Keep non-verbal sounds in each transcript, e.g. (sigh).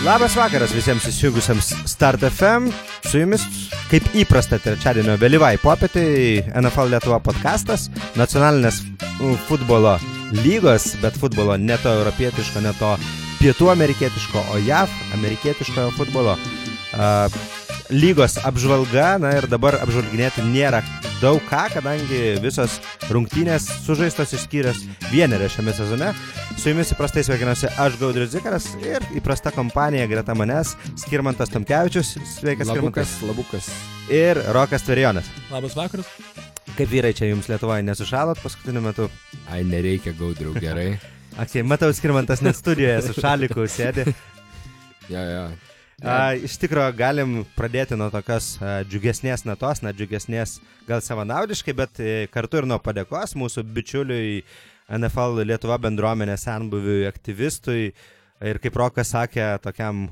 Labas vakaras visiems įsijungusiems Start FM. Su jumis, kaip įprasta, trečiadienio vėlyvai popietai NFL Lietuva podcastas, nacionalinės mm, futbolo lygos, bet futbolo ne to europietiško, ne to pietų amerikietiško, o JAV amerikietiškojo futbolo. Uh, lygos apžvalga, na ir dabar apžvalginėti nėra daug ką, kadangi visos rungtynės sužaistos išskyręs vienerę šiame sezone. Su jumis įprastai sveikinuosi aš Gaudrius Zikaras ir įprasta kompanija greta manęs Skirmantas Tomkevičius. Sveikas, Labukas, Skirmantas. labukas. Ir Rokas Tverijonas. Labas vakaras. Kaip vyrai čia jums Lietuvoje nesušalot paskutiniu metu? Ai, nereikia gaudriau, gerai. (laughs) Akei, matau, Skirmantas net studijoje su šaliku sėdi. Ja, ja. A, iš tikrųjų, galim pradėti nuo tokios a, džiugesnės natos, na, džiugesnės gal savanaudiškai, bet e, kartu ir nuo padėkos mūsų bičiuliui NFL Lietuva bendruomenės senbuviui, aktyvistui. Ir kaip Rokas sakė, tokiam,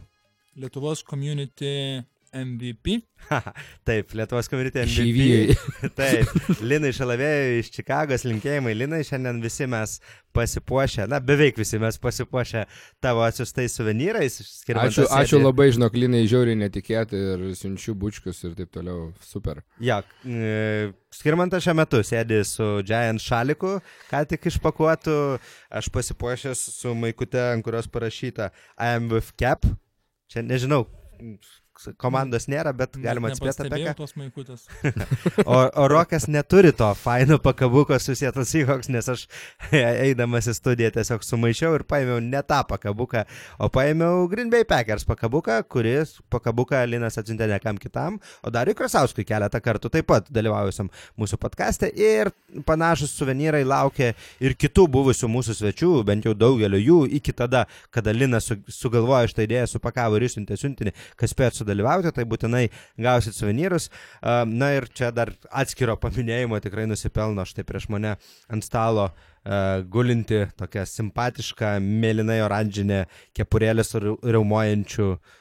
Lietuvos community MVP. (laughs) taip, Lietuvos komitė Išeivijai. (laughs) Taip, Linai Šalavėjui iš Čikagos, linkėjimai Linai, šiandien visi mes pasipuošę, na, beveik visi mes pasipuošę tavo atsiustais suvenyrais. Ačiū, ačiū sėdi- labai, žinok, Linai žiauriai netikėti ir siunčiu bučkius ir taip toliau. Super. Jo, e, Skirmantas šiuo metu sėdi su Giant šaliku, ką tik išpakuotų, aš pasipuošęs su maikute, ant kurios parašyta I am with cap. Čia nežinau, komandos nėra, bet galima atspėti apie ką. tos maikutės. (laughs) O, o Rokas neturi to faino pakabuko su Seattle Seahawks, nes aš eidamas į studiją tiesiog sumaišiau ir paėmiau ne tą pakabuką, o paėmiau Green Bay Packers pakabuką, kuris pakabuką Linas atsintė ne kam kitam, o dar į Krasauskui keletą kartų taip pat dalyvaujusiam mūsų podkastė ir panašus suvenyrai laukia ir kitų buvusių mūsų svečių, bent jau daugelio jų, iki tada, kada Linas su, sugalvojo šitą idėją, supakavo ir išsiuntė siuntinį, kas spėt sudalyvauti, tai būtinai gausit suvenyrus. Na ir čia dar atskiro paminėjimo tikrai nusipelno štai prieš mane ant stalo gulinti tokia simpatiška mėlynai oranžinė kepurėlė su riau- riaumojančiu uh,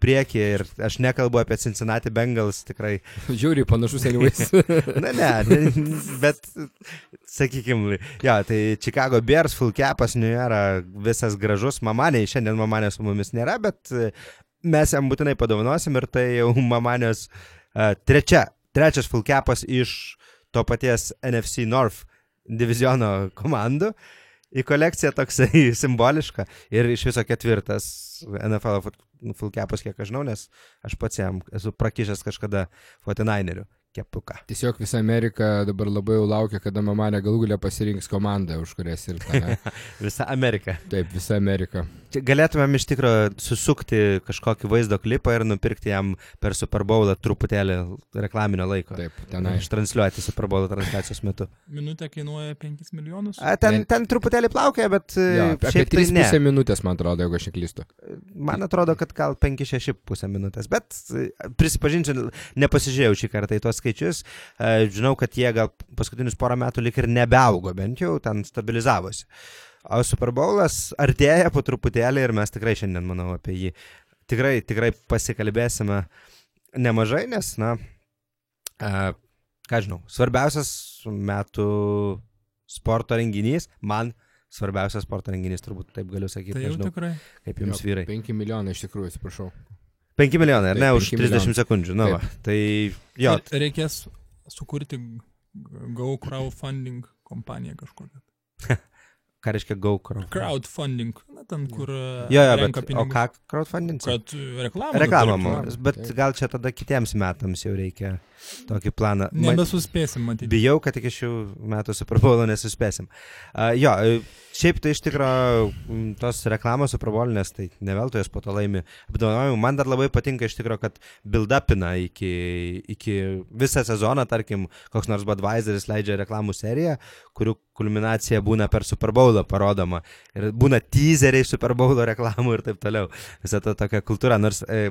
priekyje ir aš nekalbu apie Cincinnati Bengals tikrai (laughs) Žiauriai panašus Anyways. (laughs) Na ne, ne, bet sakykime, jo, tai Chicago Bears, full capas, nėra visas gražus, mamanė, šiandien mamanė su mumis nėra, bet e, mes jam būtinai padovanosim ir tai jau mamanės uh, trečia, trečias full capas iš to paties NFC North diviziono komandų. Į kolekciją toksai (laughs) simboliška ir iš viso ketvirtas NFL full capas, kiek aš žinau, nes aš pats jam esu prakišęs kažkada 49erių kepuką. Tiesiog visa Amerika dabar labai jau laukia, kada mamanė galų galę pasirinks komandą, už kurias ir tave. (laughs) Visa Amerika. Taip, visa Amerika. Galėtumėm iš tikrųjų susukti kažkokį vaizdo klipą ir nupirkti jam per Super Bowlą truputėlį reklaminio laiko. Taip, tenai. Ištransliuoti Super Bowlo transliacijos metu. Minutė kainuoja 5 milijonus. A, ten, ten truputėlį plaukia, bet Jo, jo, apie šiaip tai ne. 3,5 minutės, man atrodo, jeigu aš neklystu. Man atrodo, kad gal 5-6 pusę minutės, bet e, prisipažinsiu, nepasižiūrėjau šį kartą į tuos skaičius. E, Žinau, kad jie gal paskutinius porą metų lik ir nebeaugo, bent jau ten stabilizavosi. O Super Bowlas artėja po truputėlį ir mes tikrai šiandien, manau, apie jį tikrai, tikrai pasikalbėsime nemažai, nes, na, e, ką žinau, svarbiausias metų sporto renginys, man svarbiausias sporto renginys, turbūt taip galiu sakyti, Tai nežinau, tikrai. kaip jums vyrai. 5 milijonai iš tikrųjų, atsiprašau. 5 milijonai, ar ne, už 5 30 milijonų. sekundžių. Na, va. Tai jo, Ir Reikės sukurti Go crowdfunding kompaniją kažkokią. (laughs) ką reiškia GoCrowd? Crowdfunding. Na, ten, kur Jo, jo, renka bet o pinigus. ką crowdfunding? Kad reklamą. Reklamą, nupirktų. bet Taip. gal čia tada kitiems metams jau reikia tokį planą. Nebesuspėsim matyti. Bijau, kad iki šių metų Super Bowlo nesuspėsim. Uh, jo, e, šiaip tai iš tikrųjų tos reklamos Super Bowlinės, tai ne veltui jas po to laimi apdovanojimų. Man dar labai patinka iš tikrųjų, kad build-upina iki, iki visą sezoną, tarkim, koks nors Budweiseris leidžia reklamų seriją, kurių kulminacija būna per Super Bowlą parodoma. Ir būna teaseriai Super Bowlo reklamų ir taip toliau. Visa ta tokia kultūra, nors e,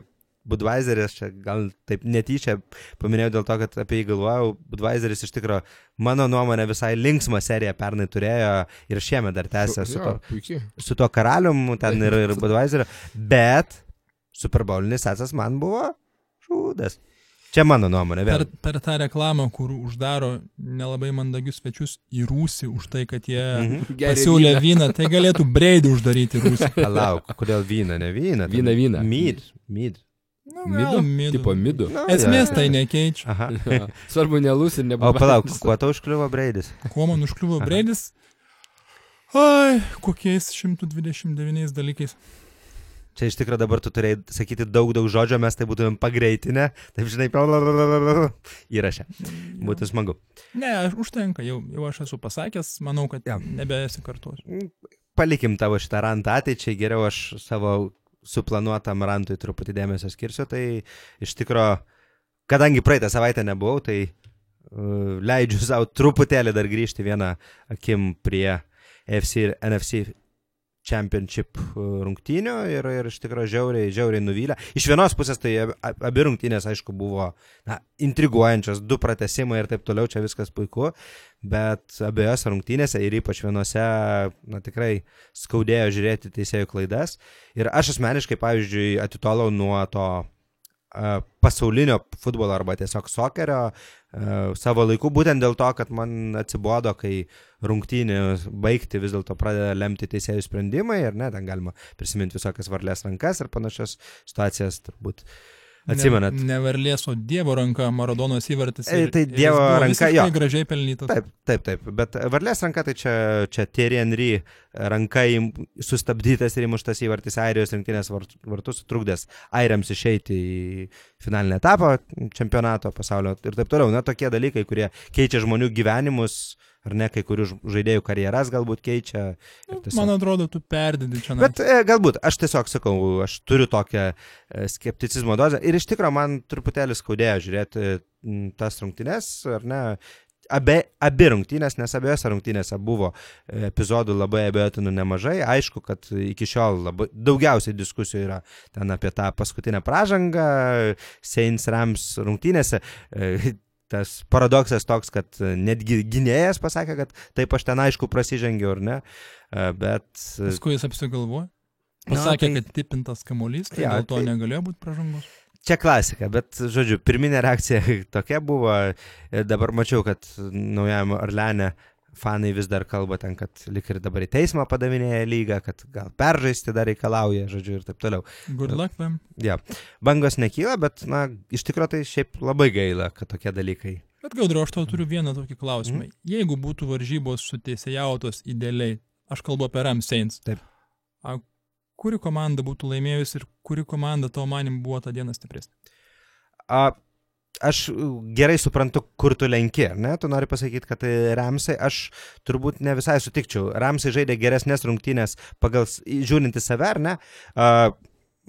Budweiseris, čia gal taip netyčia paminėjau dėl to, kad apie jį galvojau, Budweiseris iš tikrųjų, mano nuomonė, visai linksmą seriją pernai turėjo ir šiemet dar tęsia su, Jo, to, puikiai. su to karalium, ten ir, ir (laughs) Budweiseriu, bet Super Bowlinis sesas man buvo šūdas. Čia mano nuomonė. Per, Vėl. per tą reklamą, kur uždaro nelabai mandagius svečius į rūsį už tai, kad jie Mhm. Pasiūlė vyną. tai galėtų breidį uždaryti rūsį. (laughs) Palauk, kodėl vyną, ne vyną? Vyną, vyną. Myd, myd. Nu, Midu? midų. Tipo midu. Nu, Esmės jo. tai nekeičia. Aha. (laughs) Svarbu nelus ir O nebūtų. palauk, kuo tau užkliuvo Braidis? Kuo man užkliuvo breidis? Ai, kokiais 129 dalykais. Čia iš tikrųjų dabar tu turėjai sakyti daug, daug žodžio, mes tai būtumėm pagreitinę. Taip, žinai, (laughs) įrašę. Būtų smagu. Ne, užtenka, jau, jau aš esu pasakęs, manau, kad Jo. nebesikartosiu. Palikim tavo šitą rantą ateičiai, geriau aš savo suplanuotam rantui truputį dėmesio skirsiu. Tai iš tikrųjų, kadangi praeitą savaitę nebuvau, tai uh, leidžiu savo truputėlį dar grįžti vieną akim prie FC ir NFC Championship uh, rungtynių ir, ir iš tikrųjų žiauriai, žiauriai nuvylę. Iš vienos pusės tai ab- ab- abi rungtynės, aišku, buvo na, intriguojančios, du pratesimai ir taip toliau, čia viskas puiku, bet abiejose rungtynėse ir ypač vienose, na tikrai skaudėjo žiūrėti teisėjų klaidas. Ir aš asmeniškai, pavyzdžiui, atitolau nuo to pasaulinio futbolo arba tiesiog sokerio savo laiku, būtent dėl to, kad man atsibodo, kai rungtynį baigti vis dėlto pradeda lemti teisėjų sprendimai ir ne, ten galima prisiminti visokias varlės rankas ir panašias situacijas, turbūt atsimenat. Ne, neverlės, o Dievo ranka Maradonos įvartis. E, ir- tai Dievo ranka, jo. gražiai pelnytas. Taip, taip, taip, bet varlės ranka tai čia, čia Thierry Henry ranka įm- sustabdytas ir įmuštas įvartis Airijos rinktinės vart- vartus, trukdęs Airiams išeiti į finalinį etapą čempionato pasaulio ir taip toliau. Na, tokie dalykai, kurie keičia žmonių gyvenimus, ar ne, kai kurių žaidėjų karjeras galbūt keičia. ir tiesiog- Man atrodo, tu perdedi čia. Bet e, galbūt, aš tiesiog sakau, aš turiu tokią e, skepticizmo dozę ir iš tikrųjų man truputėlį skaudėjo žiūrėti m, tas rungtynes, ar ne, Abe, abi rungtynės, nes abiejose rungtynėse buvo e, epizodų labai abejotinų nemažai. Aišku, kad iki šiol labai, daugiausiai diskusijų yra ten apie tą paskutinę pražangą Saints Rams rungtynėse. E, Tas paradoksas toks, kad netgi gynėjas pasakė, kad taip aš ten aišku prasižengiau, ar ne, E, bet... Paskui jis apsigalvojo. Pasakė, tai- kad tipintas kamuolys, tai Jo, dėl to tai- negalėjo būti pražangos. Čia klasika, bet, žodžiu, pirminė reakcija (laughs) tokia buvo. Dabar mačiau, kad naujame Orleane fanai vis dar kalba ten, kad lik ir dabar į teismą padavinėja lygą, kad gal peržaisti dar reikalauja, žodžiu, ir taip toliau. Good luck them. Ja. Bangos nekyla, bet, na, iš tikrųjų tai šiaip labai gaila, kad tokie dalykai. Bet gaudriu, aš tau turiu vieną tokį klausimą. Mhm. Mm. Jeigu būtų varžybos suteisėjautos idealiai, aš kalbu apie Ram Saints. Taip. A, kuri komanda būtų laimėjusi ir kuri komanda tavo manim buvo tą dieną stipresnė? Aš gerai suprantu, kur tu lenki, ne? Tu nori pasakyti, kad tai Ramsai, aš turbūt ne visai sutikčiau. Ramsai žaidė geresnės rungtynės pagal s- žiūrint į save, ar ne? Uh,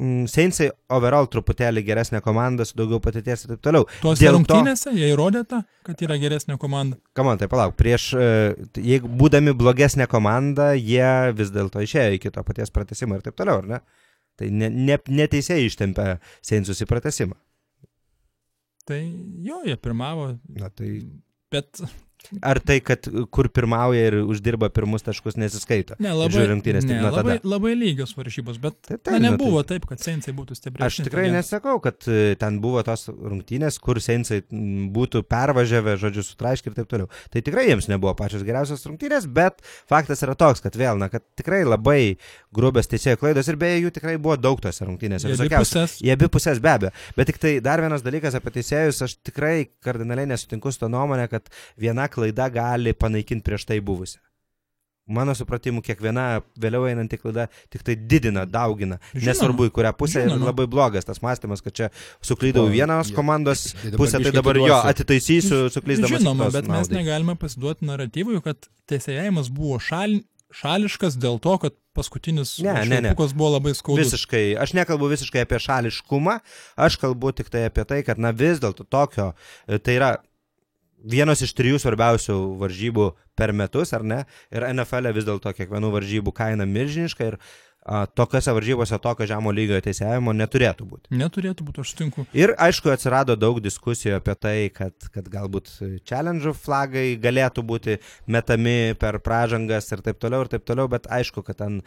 Seinsai overall truputėlį geresnė komanda su daugiau patirties ir taip toliau. Tuose Dėl to- rungtynėse jie įrodė tą, kad yra geresnė komanda. Kamon, tai palauk, prieš, e, jeigu būdami blogesnė komanda, jie vis dėlto išėjo iki to paties pratesimo ir taip toliau, ar ne? Tai ne, ne, neteisėjai ištempė Seinsus į pratesimą. Tai jo, jie pirmavo, Na, tai bet Ar tai, kad kur pirmauja ir uždirba pirmus taškus nesiskaito? ne, labai, tik ne, labai, labai lygios varžybos, bet Tai na, taip, nu, nebuvo taip, kad Seinsai būtų stipresni. Aš tikrai dieną. nesakau, kad e, ten buvo tos rungtynės, kur Seinsai būtų pervažiavę, žodžiu, sutraiškį ir taip toliau. Tai tikrai jiems nebuvo pačios geriausios rungtynės, bet faktas yra toks, kad vėl, na, kad tikrai labai grubios teisėjų klaidos ir beje jų tikrai buvo daug tose rungtynėse. Į abi pusės. Į abi pusės be abejo. Bet tik tai dar vienas dalykas apie teisėjus, aš tikrai kardinaliai nesutinku su to nuomonė, kad viena klaida gali panaikinti prieš tai buvusią. Mano supratimu, kiekviena vėliau einanti klaida tik tai didina, daugina. Žinoma. Nesvarbu, į kurią pusę. Žinoma. labai blogas tas mąstymas, kad čia suklydau O, vienos jo. komandos Tai pusę, tai dabar jo atitaisysiu, suklysdamas. Žinoma, bet mes naudai. negalime pasiduoti naratyvui, kad teisėjimas buvo šal, šališkas dėl to, kad paskutinis Ne, ne, ne. buvo labai skaudus. Visiškai, aš nekalbu visiškai apie šališkumą, aš kalbu tik tai apie tai, kad na vis dėlto tokio, e, tai yra vienos iš trijų svarbiausių varžybų per metus, ar ne? Ir NFL e vis dėlto kiekvienų varžybų kaina milžiniška ir a, tokiose varžybose tokio žemo lygio teisėjimo neturėtų būti. Neturėtų būti, aš sutinku. Ir aišku, atsirado daug diskusijų apie tai, kad, kad galbūt challenge flagai galėtų būti metami per pražangas ir taip toliau, ir taip toliau, bet aišku, kad ten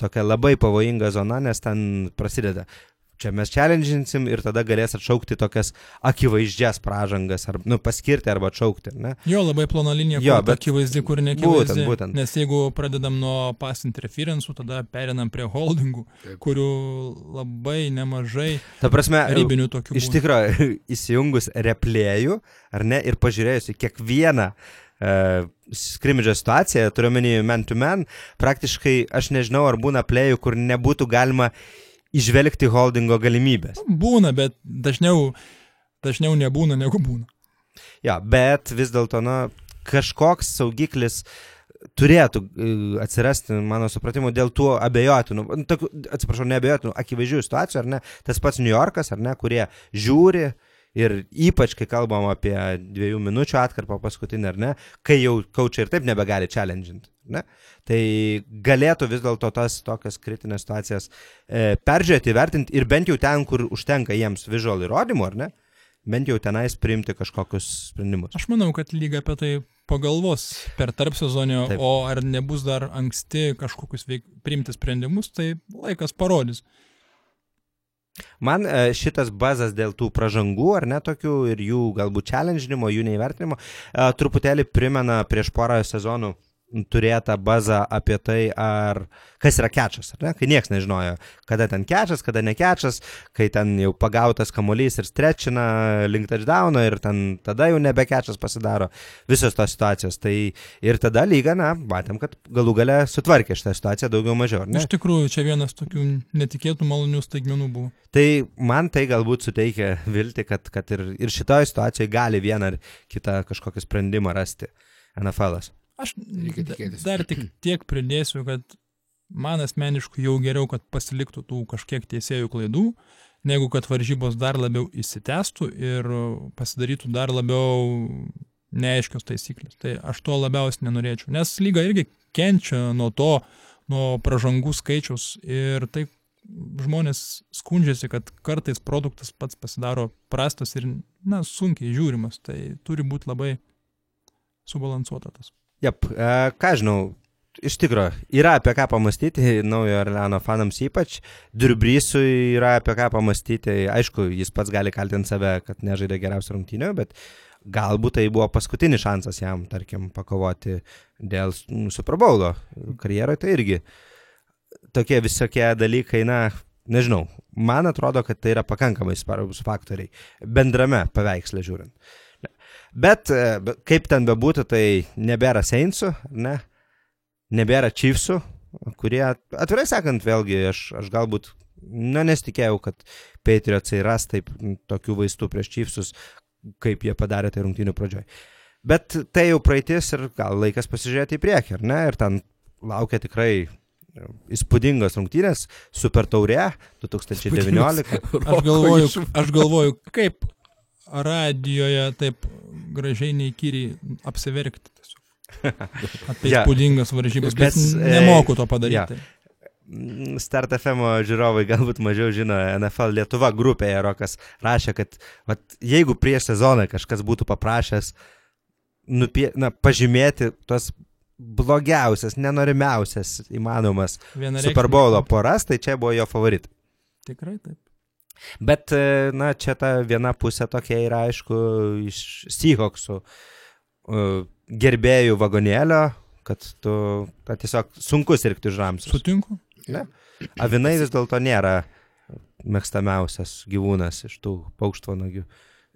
tokia labai pavojinga zona, nes ten prasideda čia mes challenginsim ir tada galės atšaukti tokias akivaizdžias pražangas, ar, nu, paskirti arba atšaukti, ne? Jo, labai plona linija, Jo, kur bet- akivaizdi, kur nekivaizdi. Būtent, būtent. Nes jeigu pradedam nuo pass interference'ų, tada perinam prie holdingų, Taip. kurių labai nemažai Ta prasme, ribinių tokių. iš tikrųjų, (laughs) įsijungus replėjų, ar ne, ir pažiūrėjus į kiekvieną uh, skrimidžio situaciją, turiuomenį man to man, praktiškai aš nežinau, ar būna plėjų, kur nebūtų galima išvelgti holdingo galimybės. Būna, bet dažniau, dažniau nebūna negu būna. Ja, bet vis dėlto, na, kažkoks saugiklis turėtų e, atsirasti, mano supratimu, dėl tų abejotinų, nu, atsiprašau, neabejotinų, akivaizdžių situacijų, ar ne, tas pats New Yorkas, ar ne, kurie žiūri ir ypač, kai kalbam apie dviejų minučių atkarpą paskutinį, ar ne, kai jau kaučiai ir taip nebegali challenginti, ne, tai galėtų vis dėlto tas tokias kritinės situacijas e, peržiūrėti, vertinti ir bent jau ten, kur užtenka jiems visual įrodymų, ar ne, bent jau tenais priimti kažkokius sprendimus. Aš manau, kad lyga apie tai pagalvos per tarp sezonio, Taip. o ar nebus dar anksti kažkokius veik, priimti sprendimus, tai laikas parodys. Man e, šitas bazas dėl tų pražangų, ar ne tokių, ir jų galbūt challenginimo, jų neįvertinimo, e, truputėlį primena prieš porą sezonų turėtą bazą apie tai, ar kas yra kečas, ar ne? Kai niekas nežinojo, kada ten kečas, kada ne kečas, kai ten jau pagautas kamuolys ir strečina link touchdowno ir ten tada jau nebe kečas pasidaro visos tos situacijos. Tai ir tada lyga, na, matėm, kad galų gale sutvarkė šitą situaciją daugiau mažiau? Iš tikrųjų, čia vienas tokių netikėtų malonių staigmenų buvo. Tai man tai galbūt suteikia vilti, kad, kad ir, ir šitoje situacijoje gali vieną ar kitą kažkokį sprendimą rasti NFL'as. Aš dar tik tiek pridėsiu, kad man asmeniškai jau geriau, kad pasiliktų tų kažkiek teisėjų klaidų, negu kad varžybos dar labiau įsitęstų ir pasidarytų dar labiau neaiškios taisyklės. Tai aš to labiausiai nenorėčiau, nes lyga irgi kenčia nuo to, nuo pražangų skaičiaus ir tai žmonės skundžiasi, kad kartais produktas pats pasidaro prastas ir, na, sunkiai žiūrimas. Tai turi būti labai subalansuota tas. Jep, e, ką žinau, iš tikrųjų, yra apie ką pamastyti, naujo Orleano fanams ypač, Durbrysui yra apie ką pamastyti, aišku, jis pats gali kaltinti save, kad nežaidė geriausių rungtynių, bet galbūt tai buvo paskutinis šansas jam, tarkim, pakovoti dėl Super Bowlo. Karjeroje, tai irgi tokie visokie dalykai, na, nežinau, man atrodo, kad tai yra pakankamai svarbus faktoriai bendrame paveiksle žiūrint. Bet e, kaip ten bebūtų, tai nebėra Seinsų, ne? Nebėra Chiefsų, kurie, atvirai sakant, vėlgi, aš, aš galbūt, na, nesitikėjau, kad Patriotsai ras taip tokių vaistų prieš Chiefsus, kaip jie padarė tai rungtynių pradžioj. Bet tai jau praeitis ir gal laikas pasižiūrėti į priekį, ar ne? Ir ten laukia tikrai e, įspūdingos rungtynės, Super Taurė 2019. Aš galvoju, aš galvoju, kaip radijoje taip gražiai neįkyriai apsiverkti tiesiog. (laughs) Apie Ja. įspūdingas varžybas, bet e, nemoku to ja. padaryti. Mm, Start FM žiūrovai galbūt mažiau žino, NFL Lietuva grupėje Rokas rašė, kad vat, jeigu prieš sezoną kažkas būtų paprašęs nupie, na, pažymėti tos blogiausias, nenorimiausias įmanomas. Super Bowlo poras, tai čia buvo jo favoritai. Tikrai taip. Bet, e, na, čia ta viena pusė tokia yra, aišku, iš Seahawksų uh, gerbėjų vagonėlio, kad tu, kad tiesiog sunku sirgti už Ramsus. Sutinku. Avinai vis dėlto nėra mėgstamiausias gyvūnas iš tų paukštvanagių.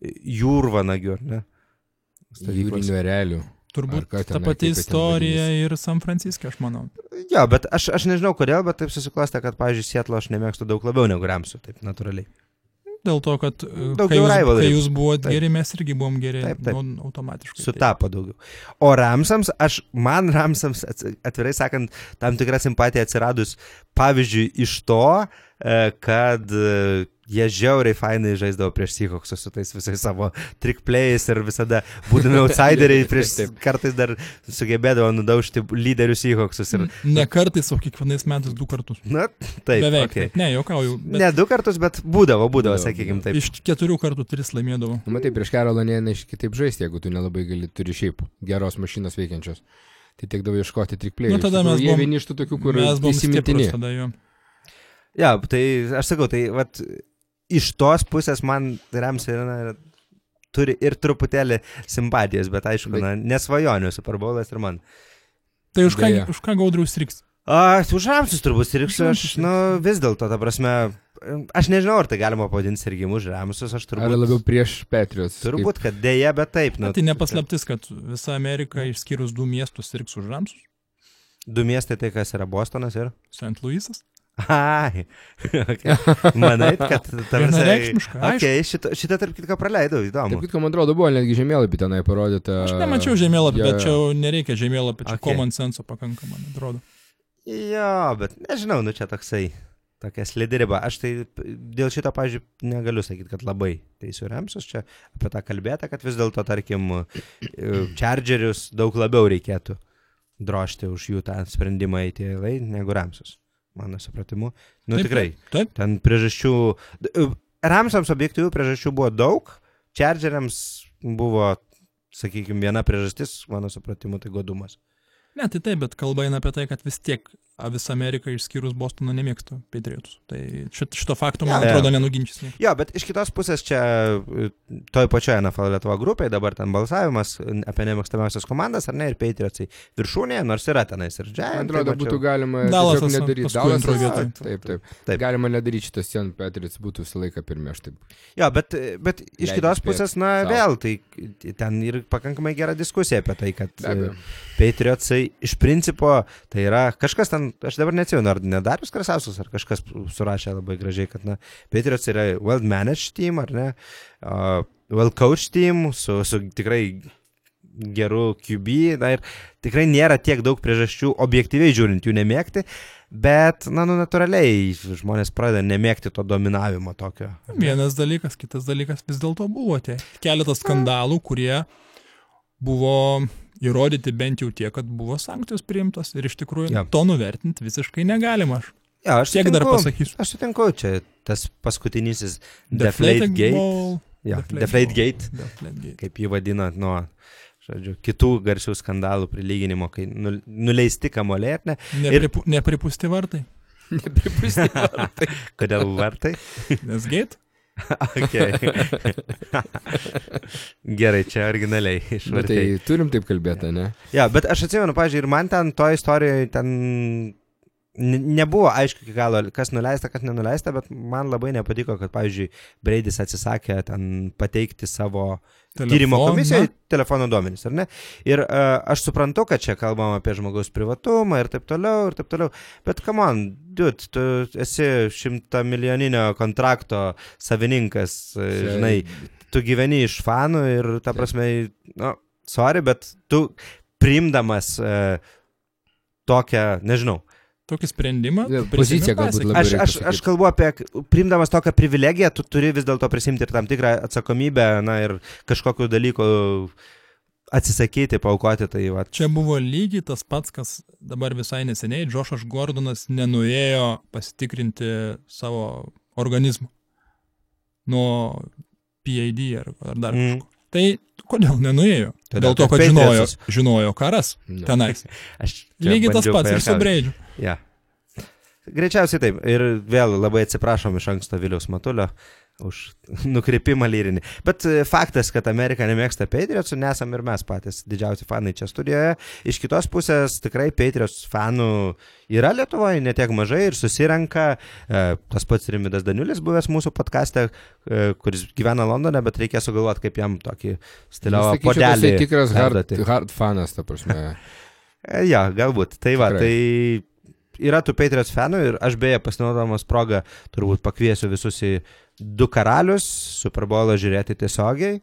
Jūrvanagių, ar ne? Stovyklos. Jūrinių erelių. Turbūt ką ta tenai, pati istorija ir San Franciske, aš manau. Jo, bet aš, aš nežinau kodėl, bet taip susiklostė, kad, pavyzdžiui, Sietlo aš nemėgstu daug labiau negu Ramsų, taip natūraliai. Dėl to, kad e, Daugiau kai jūs, rivalry. kai jūs buvote Taip. geri, mes irgi buvom geri Taip, taip. nu, automatiškai. taip. Sutapo daugiau. O Ramsams, aš, man Ramsams, atvirai sakant, tam tikra simpatija atsiradus, pavyzdžiui, iš to, e, kad e, jie žiauriai fainai žaisdavo prieš Seahawksus su tais visais savo trikplėjais ir visada būdami (laughs) outsideriai prieš Taip. kartais dar sugebėdavo nudaužti lyderius Seahawksus. Ir, Ne kartais, o kiekvienais metais du kartus. na, taip. Beveik. okay. taip. Ne, juokauju. bet Ne du kartus, bet būdavo, būdavo, sakykime taip. Iš keturių kartų tris laimėdavo. Nu, matai, prieš Karolą neįš kitaip žaisti, jeigu tu nelabai gali, turi šiaip geros mašinos veikiančios. Tai tekdavo ieškoti trikplėjų. Nu, tada mes Jie buvom- vieni iš tų tokių, kur Mes buvom įsimintini. tada jo. Ja, tai aš sakau, tai vat, iš tos pusės man Rams yra, turi ir truputėlį simpatijos, bet aišku, Bet- na, nesvajonių Super Bowlas ir man. Tai už ką, Deja. už ką gaudrius riks? A, už Ramsus turbūt sirgsiu, aš, nu, vis dėlto, ta prasme, aš nežinau, ar tai galima pavadinti sirgimu už Ramsus, aš Ar turbūt. labiau prieš Patriots? Turbūt, kad dėja, bet taip. Nu, tai nepaslaptis, kad visa Amerika išskyrus du miestus sirgs už Ramsus. Du miestai tai kas yra Bostonas ir. St. Louisas. Ai. okay. (laughs) (laughs) Manai, kad ta prasme- Vienareikšmiškai, aišku. Okay, šitą, šitą tarp kitko praleidau, Taip, įdomu. kitko, man atrodo, buvo netgi žemėlapį tenai parodyta. Aš nemačiau žemėlapį, Jo, bet čia jau nereikia žemėlapį, čia Okay. common sense pakankamai, man atrodo. Jo, bet nežinau, nu čia toksai, tokia slidi riba. Aš tai dėl šito, pažiūrėjau, negaliu sakyti, kad labai teisų remsus čia apie tą kalbėtą, kad vis dėlto, tarkim, Chargerius daug labiau reikėtų drošti už jų tą sprendimą į lai negu remsus, mano supratimu. Nu Taip, tikrai, Taip, ten priežasčių, remsams objektyvių priežasčių buvo daug, Chargeriams buvo, sakykime, viena priežastis, mano supratimu, tai godumas. ne, tai taip, bet kalba eina apie tai, kad vis tiek a, visa Amerika išskyrus Bostoną nemėgsta Patriotus. Tai šit, šito fakto, man jo. atrodo, nenuginčys. niekas. Jo, bet iš kitos pusės čia e, toj pačioje NFL Lietuva grupėje dabar ten balsavimas apie nemėgstamiausias komandas, ar ne, ir Patriotsai viršūnėje, nors yra tenais ir Giants. Man atrodo, tai būtų galima tiesiog nedaryti. paskui antroj Dallasas- vietoj. Taip, taip. Taip. Galima nedaryti šitas sien, Patriots būtų visą laiką pirmie, aš taip. Jo, bet, bet iš Leidžiu kitos pusės, na sau. vėl, tai ten ir pakankamai gera diskusija apie tai, kad e, Patriotsai iš principo tai yra kažkas ten, aš dabar neatsimenu, ar nedarius Krasausas, ar kažkas surašė labai gražiai, kad, na, Patriots yra well managed team, ar ne, uh, well coached team, su, su tikrai geru QB, na ir tikrai nėra tiek daug priežasčių objektyviai žiūrint jų nemėgti, bet, na, nu, natūraliai žmonės pradeda nemėgti to dominavimo tokio. Vienas dalykas, kitas dalykas vis dėlto buvo tie keletas skandalų, kurie buvo įrodyti bent jau tiek, kad buvo sankcijos priimtos ir iš tikrųjų Jo. to nuvertinti visiškai negalima. Aš Ja, aš tiek dar sutinku. pasakysiu. Aš sutinku, čia tas paskutinysis Deflate Gate. Ball, Ja, Deflate Gate, Deflate Gate. kaip jį vadina nuo, žodžiu, kitų garsių skandalų prilyginimo, kai nul- nuleisti kamoliai, ar ne? Nepripu, Nepripusti vartai. (laughs) Nepripūsti. Kodėl vartai? Nes gate? (laughs) okay. Gerai, čia originaliai Na, išvartai. tai turim taip kalbėti, ne? Ja, bet aš atsimenu, pažiūrėjau, ir man ten to istorijoje ten nebuvo aišku iki galo, kas nuleista, kas nenuleista, bet man labai nepatiko, kad, pavyzdžiui, Breidis atsisakė ten pateikti savo tyrimo Telefoną. komisijoje telefono duomenys, ar ne? Ir uh, aš suprantu, kad čia kalbam apie žmogaus privatumą ir taip toliau, ir taip toliau, bet come on, dude, tu esi šimta milijoninio kontrakto savininkas, uh, Čia- žinai, tu gyveni iš fanų ir, ta prasme, nu, sorry, bet tu priimdamas uh, tokią, nežinau, Tokį sprendimą. Pozicija prisėmė galbūt labiau Aš, aš, aš kalbu apie, priimdamas tokią privilegiją, tu turi vis dėlto prisimti ir tam tikrą atsakomybę, na ir kažkokiu dalyku atsisakyti, paukoti, tai va. Čia buvo lygiai tas pats, kas dabar visai neseniai Džošas Gordonas nenuėjo pasitikrinti savo organizmo nuo PID ar, ar dar Mm. kažko. Tai kodėl nenuėjo? Todėl, Dėl to, kad žinojo, žinojo karas Ne. tenais. (laughs) Aš čia Lygiai tas pats ir su. Breidžiu. Ja. Greičiausiai taip. Ir vėl labai atsiprašom iš anksto Viliaus Matulio už nukreipimą lyrinį. Bet e, faktas, kad Amerika nemėgsta Patriotsų, nesam ir mes patys didžiausi fanai čia studijoje. Iš kitos pusės tikrai Patriots fanų yra Lietuvoje netiek mažai ir susirenka. E, tas pats Rimidas Daniulis buvęs mūsų podkastė, e, kuris gyvena Londone, bet reikia sugalvoti, kaip jam tokį Sakyčiau, kad podelį. jisai tikras hard, hard fanas, ta prasme. (laughs) Ja, galbūt. Tai va, Tikrai. tai yra tų Patriots fanų ir aš beje pasinaudodamas progą turbūt pakviesiu visus į du karalius Super Bowlą žiūrėti tiesiogiai.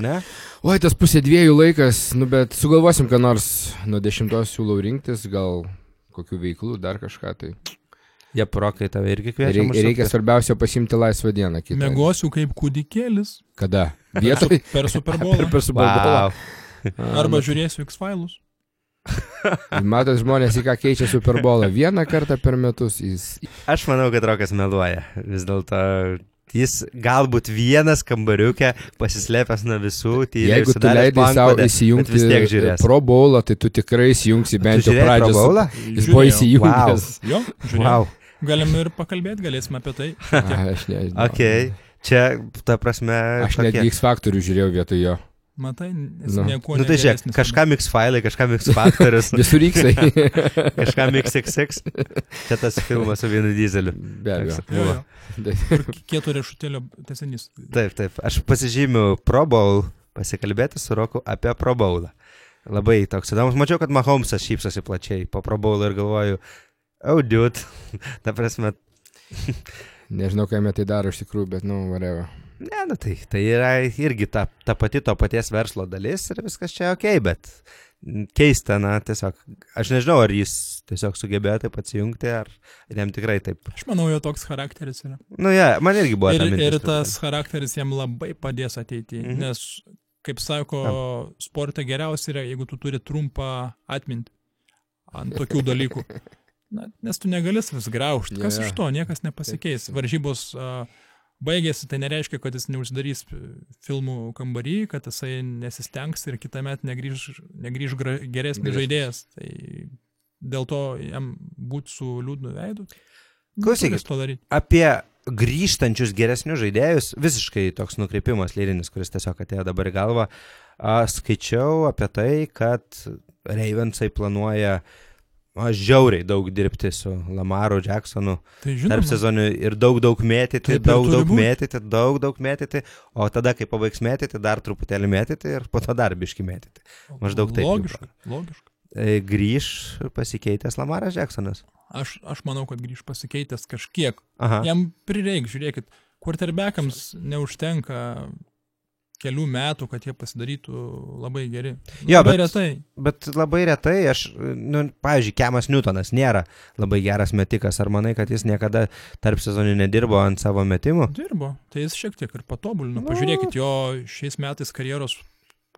Ne? Oi, tas pusė dviejų laikas, nu bet sugalvosim, ką nors nuo dešimtos siūlau rinktis, gal kokių veiklų, dar kažką tai. Jie prokai tave irgi kviečia. Reikia, mus reikia svarbiausia pasimti laisvą dieną. Kitą. Mėgosiu kaip kūdikėlis Kada? Vietoj? per Super (laughs) Bowl. per Super Bowlą. Wow. (laughs) Arba žiūrėsiu X failus. (laughs) Matot, žmonės į ką keičia Super Bowlą. Vieną kartą per metus jis. Aš manau, kad Rokas meluoja. Vis dėlto jis galbūt vienas kambariukė pasislėpęs nuo visų. tyliai Jeigu tu leidai savo įsijungti. Pro Bowlą, tai tu tikrai įsijungsi bent jau žiūrėjai Pro pradžios. Bowlą? Jis buvo įsijungęs. Jo, žiūrėjau. Wow. Galim ir pakalbėti, galėsime apie tai. (laughs) A, Aš nežinau. Okay. Čia, ta prasme, Aš tokie- netgi X faktorių žiūrėjau vietoj jo. Matai, esi Nu. nieko Nu tai žiūrėk, negeresnis. kažkam X failai, kažkam X faktorius, (laughs) Visur X. kažkam XXX. Čia tas filmas su vienu dizeliu. Be abejo. (laughs) Kieto riešutėlio tesinys. Taip, taip. Aš pasižymiu Pro Bowl, pasikalbėti su Roku apie Pro Bowlą. Labai toks įdomus. Mačiau, kad Mahomesas šypsosi plačiai po Pro Bowl ir galvoju, oh, dude. (laughs) Ta prasme, Nežinau, ką jame tai daro iš tikrųjų, bet, nu, whatever. Ne, nu tai, tai yra irgi ta, ta pati to paties verslo dalis ir viskas čia ok, bet keista, na, tiesiog, aš nežinau, ar jis tiesiog sugebėjo taip atsijungti, ar jam tikrai taip. Aš manau, jo toks charakteris yra. Nu, ja, man irgi buvo. Ir, mintis ir truputį. tas charakteris jam labai padės ateityje. Mhm. Nes, kaip sako, sporte geriausia yra, jeigu tu turi trumpą atmintį ant tokių dalykų. (laughs) Na, nes tu negali vis graužti. Kas jo. iš to, niekas nepasikeis. Varžybos uh, baigėsi, tai nereiškia, kad jis neuždarys filmų kambarį, kad jisai nesistengs ir kitą metą negrįž gra, geresnis žaidėjas. Tai dėl to jam būti su liūdnu veidu. Klausykit. to daryti. apie grįžtančius geresnius žaidėjus, visiškai toks nukreipimas lyrinis, kuris tiesiog atėjo dabar į galvą, skaičiau apie tai, kad Ravensai planuoja a, žiauriai daug dirbti su Lamaru Jacksonu Tai tarp žinoma, sezonių ir daug, daug mėtyti, Taip daug, daug būt. mėtyti, daug, daug mėtyti, o tada, kai pabaigs mėtyti, dar truputėlį mėtyti ir po to dar biški mėtyti. maždaug taip Logiška, logiška. E, Grįž pasikeitęs Lamaras Jacksonas. Aš, aš manau, kad grįž pasikeitęs kažkiek. Aha. Jam prireiks, žiūrėkit, quarterbackams neužtenka kelių metų, kad jie pasidarytų labai geri. Jo, labai bet- retai. Bet labai retai, aš, nu, pavyzdžiui, Kemas Newtonas nėra labai geras metikas. Ar manai, kad jis niekada tarp sezonų nedirbo ant savo metimų? Dirbo, tai jis šiek tiek ir patobulino. Nu. Pažiūrėkit, jo šiais metais karjeros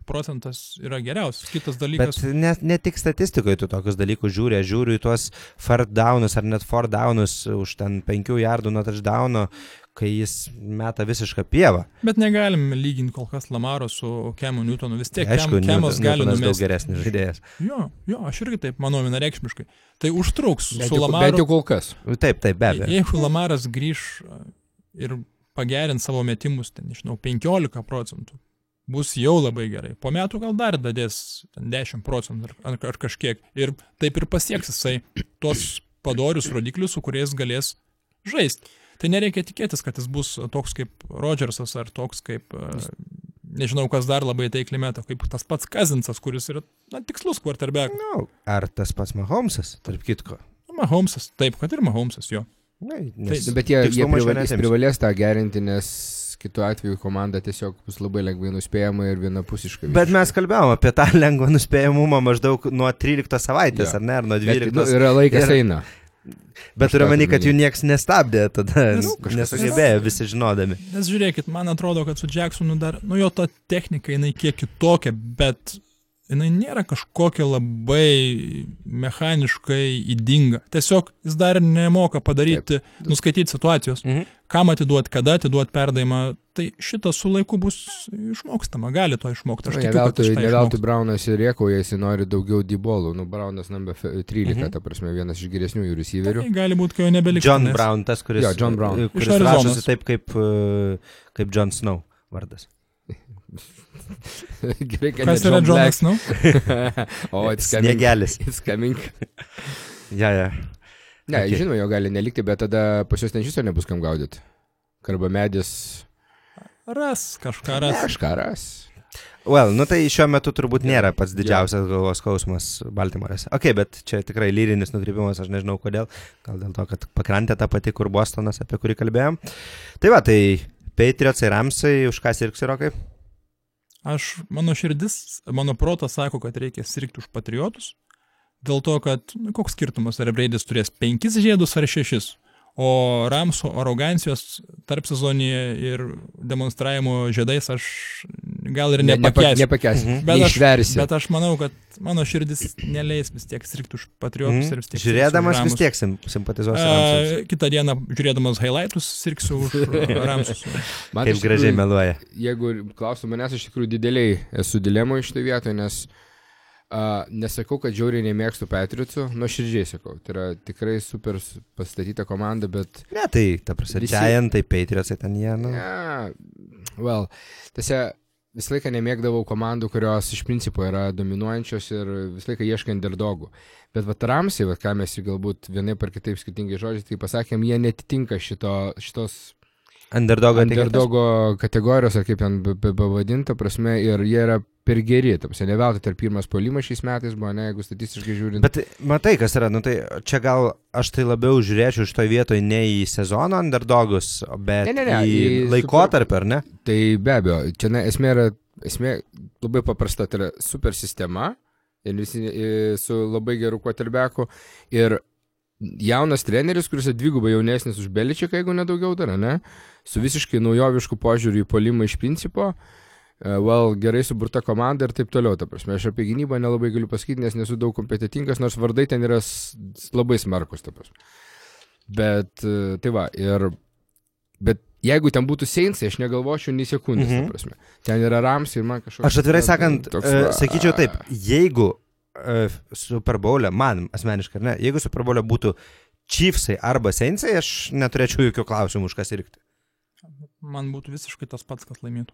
procentas yra geriausias. Kitas Bet dalykas, ne, ne tik statistikoje tu tokius dalykus žiūri, žiūriu į tuos fart downus ar net four downus už ten penkių jardų nuo touchdowno, kai jis meta visišką pievą. bet negalim lyginti kol kas Lamaro su Kemu Newtonu. Vis tiek Aišku, Kem, Kemas gali Newtonas daug numesti. geresnis žaidėjas. Jo, jo, aš irgi taip manau vienareikšmiškai. Tai užtruks Bent su Lamaru. jau kol kas. Taip, taip, be abejo. Jeigu Lamaras grįž a, ir pagerins savo metimus, ten, nežinau, 15 procentų, bus jau labai gerai. Po metų gal dar dadės ten 10 procentų ar, ar, ar kažkiek. Ir taip ir pasieks jisai tuos padorius rodiklius, su kuriais galės žaisti. Tai nereikia tikėtis, kad jis bus toks kaip Rodžersas ar toks kaip, a, nežinau, kas dar labai taikliai meta, kaip tas pats Kazinsas, kuris yra na, tikslus quarterback. Nu, ar tas pats Mahomesas, tarp kitko? Mahomesas, taip, kad ir Mahomesas jo. Na, Nu, nes Bet jie, jie privalės, privalės tą gerinti, nes kitu atveju komanda tiesiog bus labai lengvai nuspėjama ir vienapusiška. Bet mes kalbėjom apie tą lengvą nuspėjamumą maždaug nuo 13 savaitės, Jo. ar ne, ar nuo Bet, 12. nu, yra laikas ir- eina. Bet turiu meni, kad jų niekas nestabdė tada, Nes- nu, nesugebėjo visi žinodami. Nes žiūrėkit, man atrodo, kad su Jacksonu dar, nu jo ta technika, jinai kiek kitokia, bet jinai nėra kažkokia labai mechaniškai įdinga. Tiesiog jis dar nemoka padaryti, nuskaityti situacijos, Mhm. kam atiduoti, kada atiduoti perdavimą. Tai šitas su laiku bus išmokstama, gali to išmokti. Aš tikiu, kad veltui, aš tą ne veltui išmoksiu. Braunas ir rėkauja, jis nori daugiau dibolų. Nu, Braunas number fe- 13, Mhm. ta prasme, vienas iš geresnių receiverių. Tai gali būti, kai jo nebeliks. John nes- Brown, tas, kuris, Jo, John Brown. kuris rašosi taip kaip, uh, kaip John Snow vardas. (laughs) (laughs) Gerai, kad Kas yra John Jonas, nu? (laughs) O, it's coming. Sniegelis. It's coming. Ja, ja. Ne, Okay. žinoma, jo gali nelikti, bet tada pas juos ten iš viso nebus kam gaudyti. Karba medis. Ras, kažką ras. Kažką ras. Well, nu tai šiuo metu turbūt nėra pats didžiausias galvos skausmas Baltimorėse. Ok, bet čia tikrai lyrinis nukrypimas, aš nežinau kodėl. Gal dėl to, kad pakrantė ta pati, kur Bostonas, apie kurį kalbėjom. Tai va, tai Patriots ir Ramsai, už ką sirgsi, Rokai? Aš, mano širdis, mano protas sako, kad reikia sirgti už patriotus, dėl to, kad nu, koks skirtumas, ar Breidis turės penkis žiedus ar šešis. O Ramso arogancijos tarp sezonėje ir demonstravimo žiedais aš gal ir nepakęsiu. Nepakęsi. Mhm. Bet aš- Neišversi. Bet aš manau, kad mano širdis neleis vis tiek sirgti už patriotus ir vis tiek. Mhm. Žiūrėdamas vis tiek sim, simpatizuosi Ramsams. A, kitą dieną, žiūrėdamas highlightus, sirgsiu už (laughs) Ramsus. Man Kaip iš gražiai meluoja. jeigu klausų manęs, aš iš tikrųjų dideliai esu dilemoje šitoje vietoje, nes Uh, nesakau, kad žiauriai nemėgstu Patriotsų, nuo širdžiai sakau. Tai yra tikrai super pastatyta komanda, bet... Ne, tai, ta prasme, Visi- Giantai, Patriotsai ten jie, nu. Yeah, well, tiesa, visą laiką nemėgdavau komandų, kurios iš principo yra dominuojančios ir visą laiką ieškai underdogų. Bet vat Ramsai, vat, ką mes jų galbūt vienaip ar kitaip skirtingai žodžiais, tai pasakėm, jie netitinka šito, šitos Underdogo underdogo kategorijos, ar kaip ten bevadinta prasme, ir jie yra per geri. Tapsi, ne veltui tarp pirmas polimas šiais metais buvo, ne, jeigu statistiškai žiūrint. Bet matai, kas yra, nu tai čia gal aš tai labiau žiūrėčiau iš to vietoje ne į sezono underdogus, bet Ne, ne, ne, į, į laikotarpį, ar ne? Tai be abejo, čia ne, esmė yra, esmė labai paprasta, tai yra super sistema ir visi i, su labai geru quarterbacku ir jaunas treneris, kuris yra dvigubai jaunesnis už Beličiką, jeigu nedaugiau dar, ne, su visiškai naujovišku požiūriu į polimą iš principo, e, well, gerai suburta komanda ir taip toliau, ta prasme, aš apie gynybą nelabai galiu pasakyti, nes nesu daug kompetitingas, nors vardai ten yra labai smarkus, ta prasme. Bet, e, tai va, ir, bet jeigu ten būtų Seinsai, aš negalvočiau nei sekundės, mhm. Mhm. ta prasme. Ten yra Rams ir man kažkoks... Aš atvirai sakant, toks, e, va, sakyčiau taip, jeigu e, Super Bowl'e, man asmeniškai, ne, jeigu Super Bowl'e būtų Chiefsai arba Seinsai, aš neturėčiau jokių klausimų už kas irkti. Man būtų visiškai tas pats, kas laimėtų.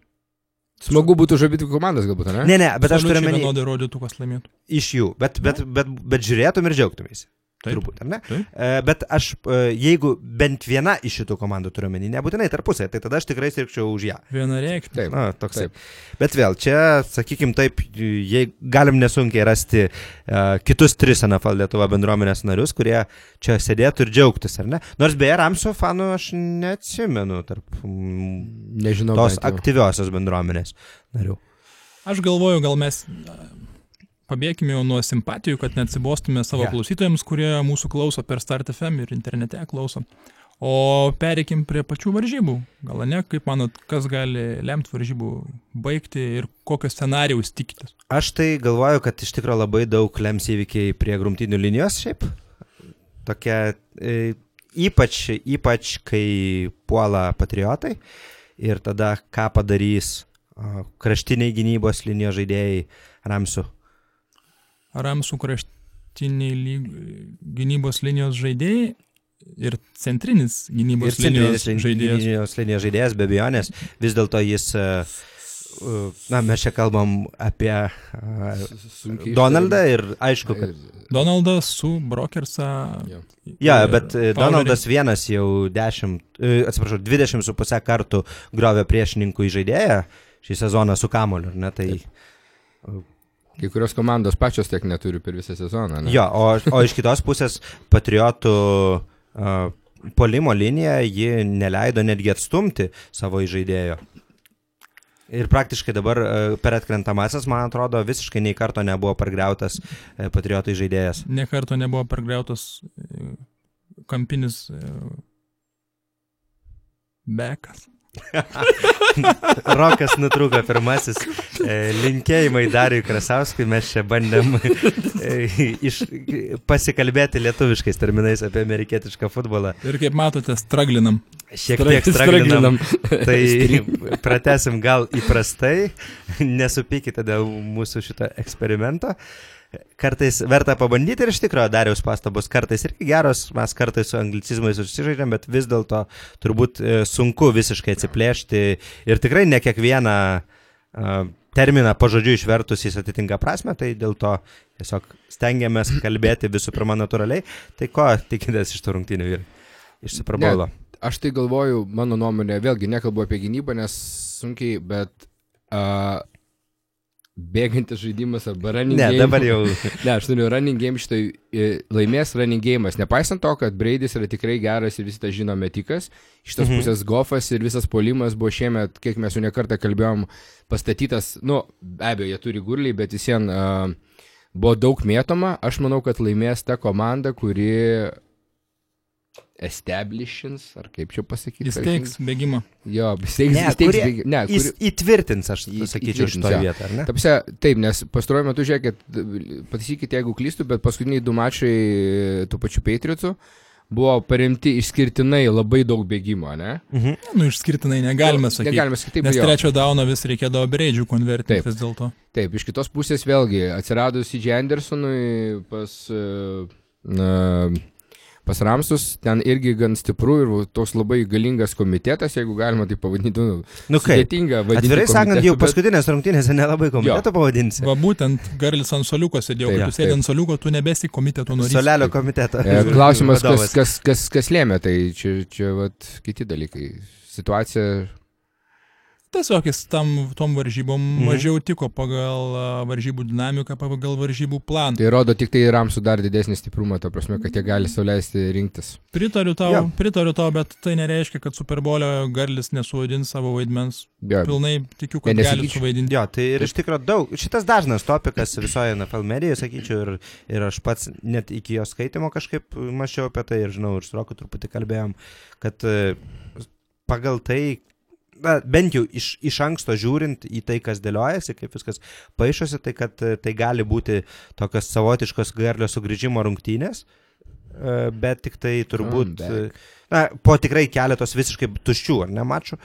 Smagu būtų už abidvi komandas galbūt, ne? Ne, ne, bet aš turiu menį vienodai rodytų, kas laimėtų. iš jų, bet, bet, bet, bet žiūrėtum ir džiaugtumėsi. Taip. Turbūt, ar ne? Taip. E, Bet aš, e, jeigu bent viena iš šitų komandų turiu menį, nebūtinai tarpusai, tai tada aš tikrai sirgčiau už ją. Vienareikšmiai. Taip. Na, toks Taip. Bet vėl, čia, sakykim taip, jei galim nesunkiai rasti uh, kitus tris NFL Lietuva bendruomenės narius, kurie čia sėdėtų ir džiaugtis, ar ne? Nors beje, Ramso fanų aš neatsimenu tarp mm, Nežinau. tos aktyviosios bendruomenės narių. Aš galvoju, gal mes pabėgime jau nuo simpatijų, kad neatsibostume savo yeah. klausytojams, kurie mūsų klauso per Start FM ir internete klauso. O pereikim prie pačių varžybų. Gal ne, kaip manot, kas gali lemti varžybų baigti ir kokio scenarijaus tikitės? Aš tai galvoju, kad iš tikrųjų labai daug lems įvykiai prie grumtinių linijos šiaip. Tokia, e, ypač, ypač kai puola patriotai ir tada ką padarys kraštiniai gynybos linijos žaidėjai Ramsų. Ramsų kraštiniai lyg... gynybos linijos žaidėjai ir centrinis gynybos Ir linijos centrinis žaidėjas. linijos linijos žaidėjas, be abejonės, vis dėlto jis, e, na, mes čia kalbam apie e, Sunkiai Donaldą ir aišku, kad Donaldas su Brokersą. Jo. Ja, ir bet Fowlerį. Donaldas vienas jau 10, e, atsiprašau, 20 su pusę kartų grovė priešininkų į žaidėją šį sezoną su kamoliu, ne? Tai, Kai kurios komandos pačios tiek neturi per visą sezoną. Ne? jo, o, o iš kitos pusės patriotų uh, polimo linija, ji neleido netgi atstumti savo žaidėjo. Ir praktiškai dabar per atkrentamasis, man atrodo, visiškai nei karto nebuvo pargriautas e, patriotai žaidėjas. Nekarto nebuvo pergriautas e, kampinis e, bekas. (laughs) Rokas nutrūko pirmasis. E, Linkėjimai Dariui Krasauskui, mes čia bandėm e, iš, pasikalbėti lietuviškais terminais apie amerikietišką futbolą. Ir kaip matote, straglinam. Šiek tiek straglinam. (laughs) Tai pratesim gal įprastai, nesupykite dėl mūsų šito eksperimento. Kartais verta pabandyti ir iš tikrųjų Dariaus pastabos kartais irgi geros, mes kartais su anglicizmais užsižaidžiam, bet vis dėlto turbūt e, sunku visiškai atsiplėšti ir tikrai ne kiekvieną uh, terminą pažodžiu išvertus jis atitinka prasme, tai dėl to tiesiog stengiamės kalbėti visų pirma natūraliai. Tai ko tikitės iš tų rungtynių ir iš Superbolo? Aš tai galvoju, mano nuomonė, vėlgi nekalbu apie gynybą, nes sunkiai, bet uh, bėgantis žaidimas arba running Ne, game. dabar jau. (laughs) Ne, aš turiu running game šitoj e, laimės running game'as. Nepaisant to, kad Braidis yra tikrai geras ir visi tą žino metikas, iš tos Mhm. pusės Goffas ir visas polimas buvo šiemet, kiek mes jau nekartą kalbėjom, pastatytas, nu, be abejo, jie turi gurliai, bet vis vien uh, buvo daug mėtoma. Aš manau, kad laimės ta komanda, kuri establishins, ar kaip čia pasakyti. Įsteigs bėgimą. Jo, įsteigs, Ne, įsteigs, kurie bėgi- ne, Jis kuri, įtvirtins, aš sakyčiau, jo. vietoje, ar ne? Tapsia, taip, nes pastaruoju metu, žiūrėkit, pataisykite, jeigu klystu, bet paskutiniai du mačai tų pačių Patriotsų buvo paremti išskirtinai labai daug bėgimo, ne? Mhm. Nu, išskirtinai negalime sakyti. Negalime sakyti, Nes jo. trečio dauno vis reikėdavo breidžių konvertinti vis dėlto. Taip, iš kitos pusės vėlgi atsiradus į Andersonui pas, e, na, pas Ramsus, ten irgi gan stipru ir toks labai galingas komitetas, jeigu galima tai pavadinti. Nu, Nu sudėtinga vadinti. Atvirai sakant, jau paskutinės rungtynėse nelabai komiteto pavadinsi. Va būtent Garlis ant soliuko sėdėjo, Taip, tu sėdė ant soliuko, tu nebesi komiteto narys. Solelio komiteto. E, Klausimas, kas, kas, kas, kas lėmė, tai čia, čia vat, kiti dalykai. Situacija. Tiesiog jis tam, tom varžybom Mhm. mažiau tiko pagal varžybų dinamiką, pagal varžybų planą. Tai rodo tik tai Ramsų dar didesnį stiprumą, to prasme, kad jie gali sauliaisti rinktis. Pritariu tau, Jo. pritariu tau, bet tai nereiškia, kad Superbolio Garlis nesuvaidins savo vaidmens. Be, Pilnai tikiu, kad Ne, gali suvaidinti. Jo, tai ir iš tikrųjų daug. Šitas dažnas topikas visoje NFL medijoje, sakyčiau, ir, ir aš pats net iki jo skaitimo kažkaip mačiau apie tai ir žinau, ir su Roku truputį kalbėjom, kad e, pagal tai, na, bent jau iš, iš anksto žiūrint į tai, kas dėliojasi, kaip viskas paaišosi, tai kad e, tai gali būti tokios savotiškos garlio sugrįžimo rungtynės, e, bet tik tai turbūt... E, Na, po tikrai keletos visiškai tuščių, ar ne, mačių.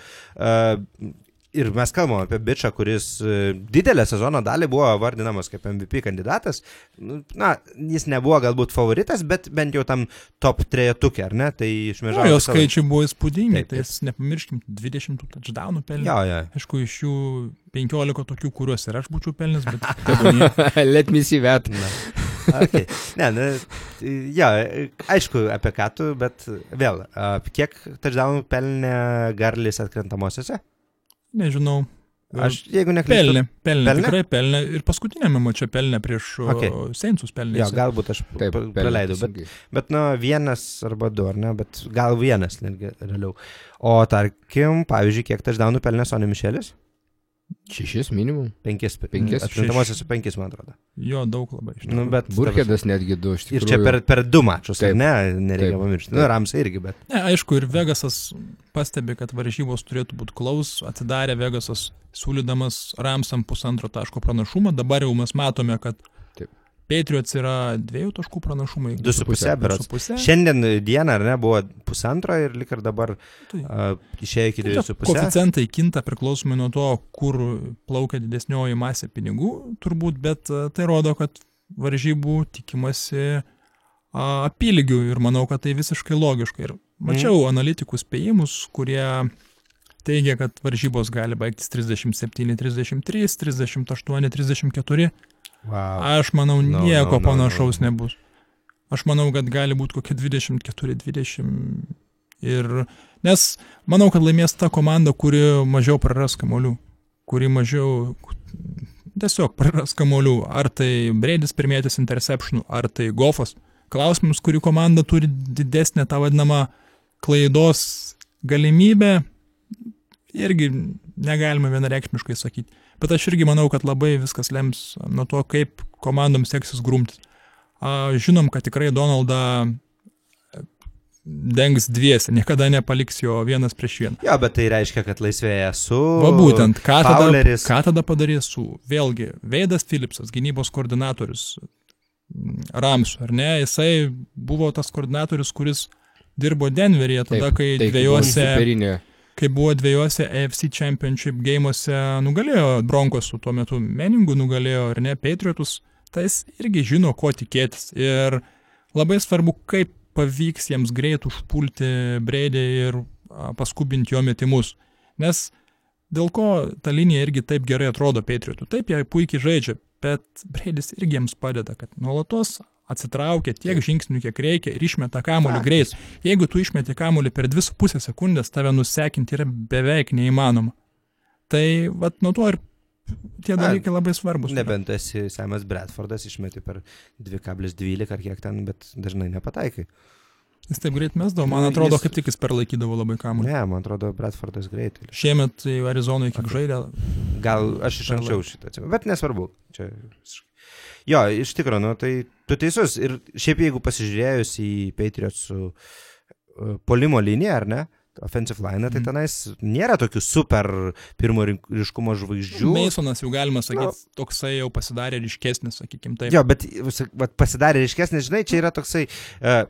Ir mes kalbam apie bičią, kuris e, didelę sezono dalį buvo vardinamas kaip MVP kandidatas. Nu, Na, jis nebuvo galbūt favoritas, bet bent jau tam top trejetukė, ar ne? Tai Jo, išmežavo. jo skaičiai buvo įspūdingi, tai jis, nepamirškim, 20 touchdownų pelnė. Jo, jo. Aišku, iš jų 15 tokių, kuriuos ir aš būčiau pelnęs, bet. (laughs) (laughs) Let me see that. Okay. Ne, na, ja, aišku, apie ką tu, bet vėl, kiek touchdownų pelnė Garlis atkrentamosiose? Nežinau. Aš, jeigu neklystu. Pelnė, pelnė, Pelnė? tikrai pelnė. Ir paskutinėme mače pelnė prieš Okay. Seinsus pelnė. Jo, galbūt aš Taip, pra- praleidau, bet. Bet, nu, vienas arba du, ar ne, bet gal vienas netgi realiau. O tarkim, pavyzdžiui, kiek touchdownų pelnė Sonny Mišelis? Šešis minimum. Penkis. Penkis, Atkrintamosios penkis, man atrodo. Jo, daug labai. iš Nu, bet, Burkhedas netgi du iš tikrųjų. Ir čia per, per du mačus, ar Taip. ne, nereikia Taip. pamiršti. Taip. Nu, Ramsai irgi, bet. Ne, aišku, ir Vegasas pastebi, kad varžybos turėtų būti klaus, atidarė Vegasas siūlydamas Ramsam pusantro taško pranašumą, dabar jau mes matome, kad. Patriots yra dviejų taškų pranašumai. Du su pusė, du berods. su pusė. Šiandien dieną, ar ne, buvo pusantro ir lik ir dabar Tai- uh, išėjo iki Tai dviejų čia su pusė. Koficientai kinta priklausomai nuo to, kur plaukia didesnioji masė pinigų, turbūt, bet a, tai rodo, kad varžybų tikimasi a, apylygių ir manau, kad tai visiškai logiška. Ir mačiau mm. analitikų spėjimus, kurie teigia, kad varžybos gali baigtis 37, 33, 38, 34. Wow. Aš manau, No, nieko no, no, panašaus no. nebus. Aš manau, kad gali būti kokie 24, 20. Ir, nes manau, kad laimės ta komanda, kuri mažiau praras kamolių. Kuri mažiau tiesiog praras kamolių. Ar tai Breidis pirmėtis interceptionų, ar tai Gofas. Klausimus, kuri komanda turi didesnę tą vadinamą klaidos galimybę, irgi negalima vienareikšmiškai sakyti. Bet aš irgi manau, kad labai viskas lems nuo to, kaip komandoms seksis grumtis. A, Žinom, kad tikrai Donaldą e, dengs dviesi, niekada nepaliks jo vienas prieš vieną. Jo, bet tai reiškia, kad laisvėja su... Va būtent, ką tada, Fowleris. ką tada padarys su, vėlgi, Veidas Philipsas, gynybos koordinatorius mm, Ramsų, ar ne, jisai buvo tas koordinatorius, kuris dirbo Denveryje tada, kai tai dviejose Superinė. Kai buvo dviejose AFC Championship gėjimuose nugalėjo Broncosų, tuo metu Meningų nugalėjo ar ne Patriotus, tai jis irgi žino, ko tikėtis. Ir labai svarbu, kaip pavyks jiems greit užpulti Breidį ir paskubinti jo metimus. Nes dėl ko ta linija irgi taip gerai atrodo Patriotų. Taip, jie puikiai žaidžia, bet Breidis irgi jiems padeda, kad nuolatos atsitraukia tiek žingsnių, kiek reikia ir išmeta kamuolį greit. Jeigu tu išmeti kamuolį per 2,5 sekundės, tave nusekinti yra beveik neįmanoma. Tai vat nuo to ir tie dalykai labai svarbus. Nebent esi Samas Bradfordas, išmeti per 2,12 ar kiek ten, bet dažnai nepataikai. Jis taip greit mesdavo, man Nu, atrodo, jis- kaip tik jis perlaikydavo labai kamuolį. Ne, man atrodo, Bradfordas greitai. Šiemet tai Arizonoje kiek žaidė, Gal aš iš anksčiau šitą atsimenu, bet nesvarbu. Čia... Jo, iš tikrųjų, nu, tai tu teisus. Ir šiaip jeigu pasižiūrėjus į Patriots su uh, polimo liniją, ar ne? Offensive line, tai Mhm. tenais nėra tokių super pirmo ryškumo žvaigždžių. Masonas jau galima sakyti, toksai jau pasidarė ryškesnis, sakykime taip. Jo, bet vat, pasidarė ryškesnis, žinai, čia yra toksai uh,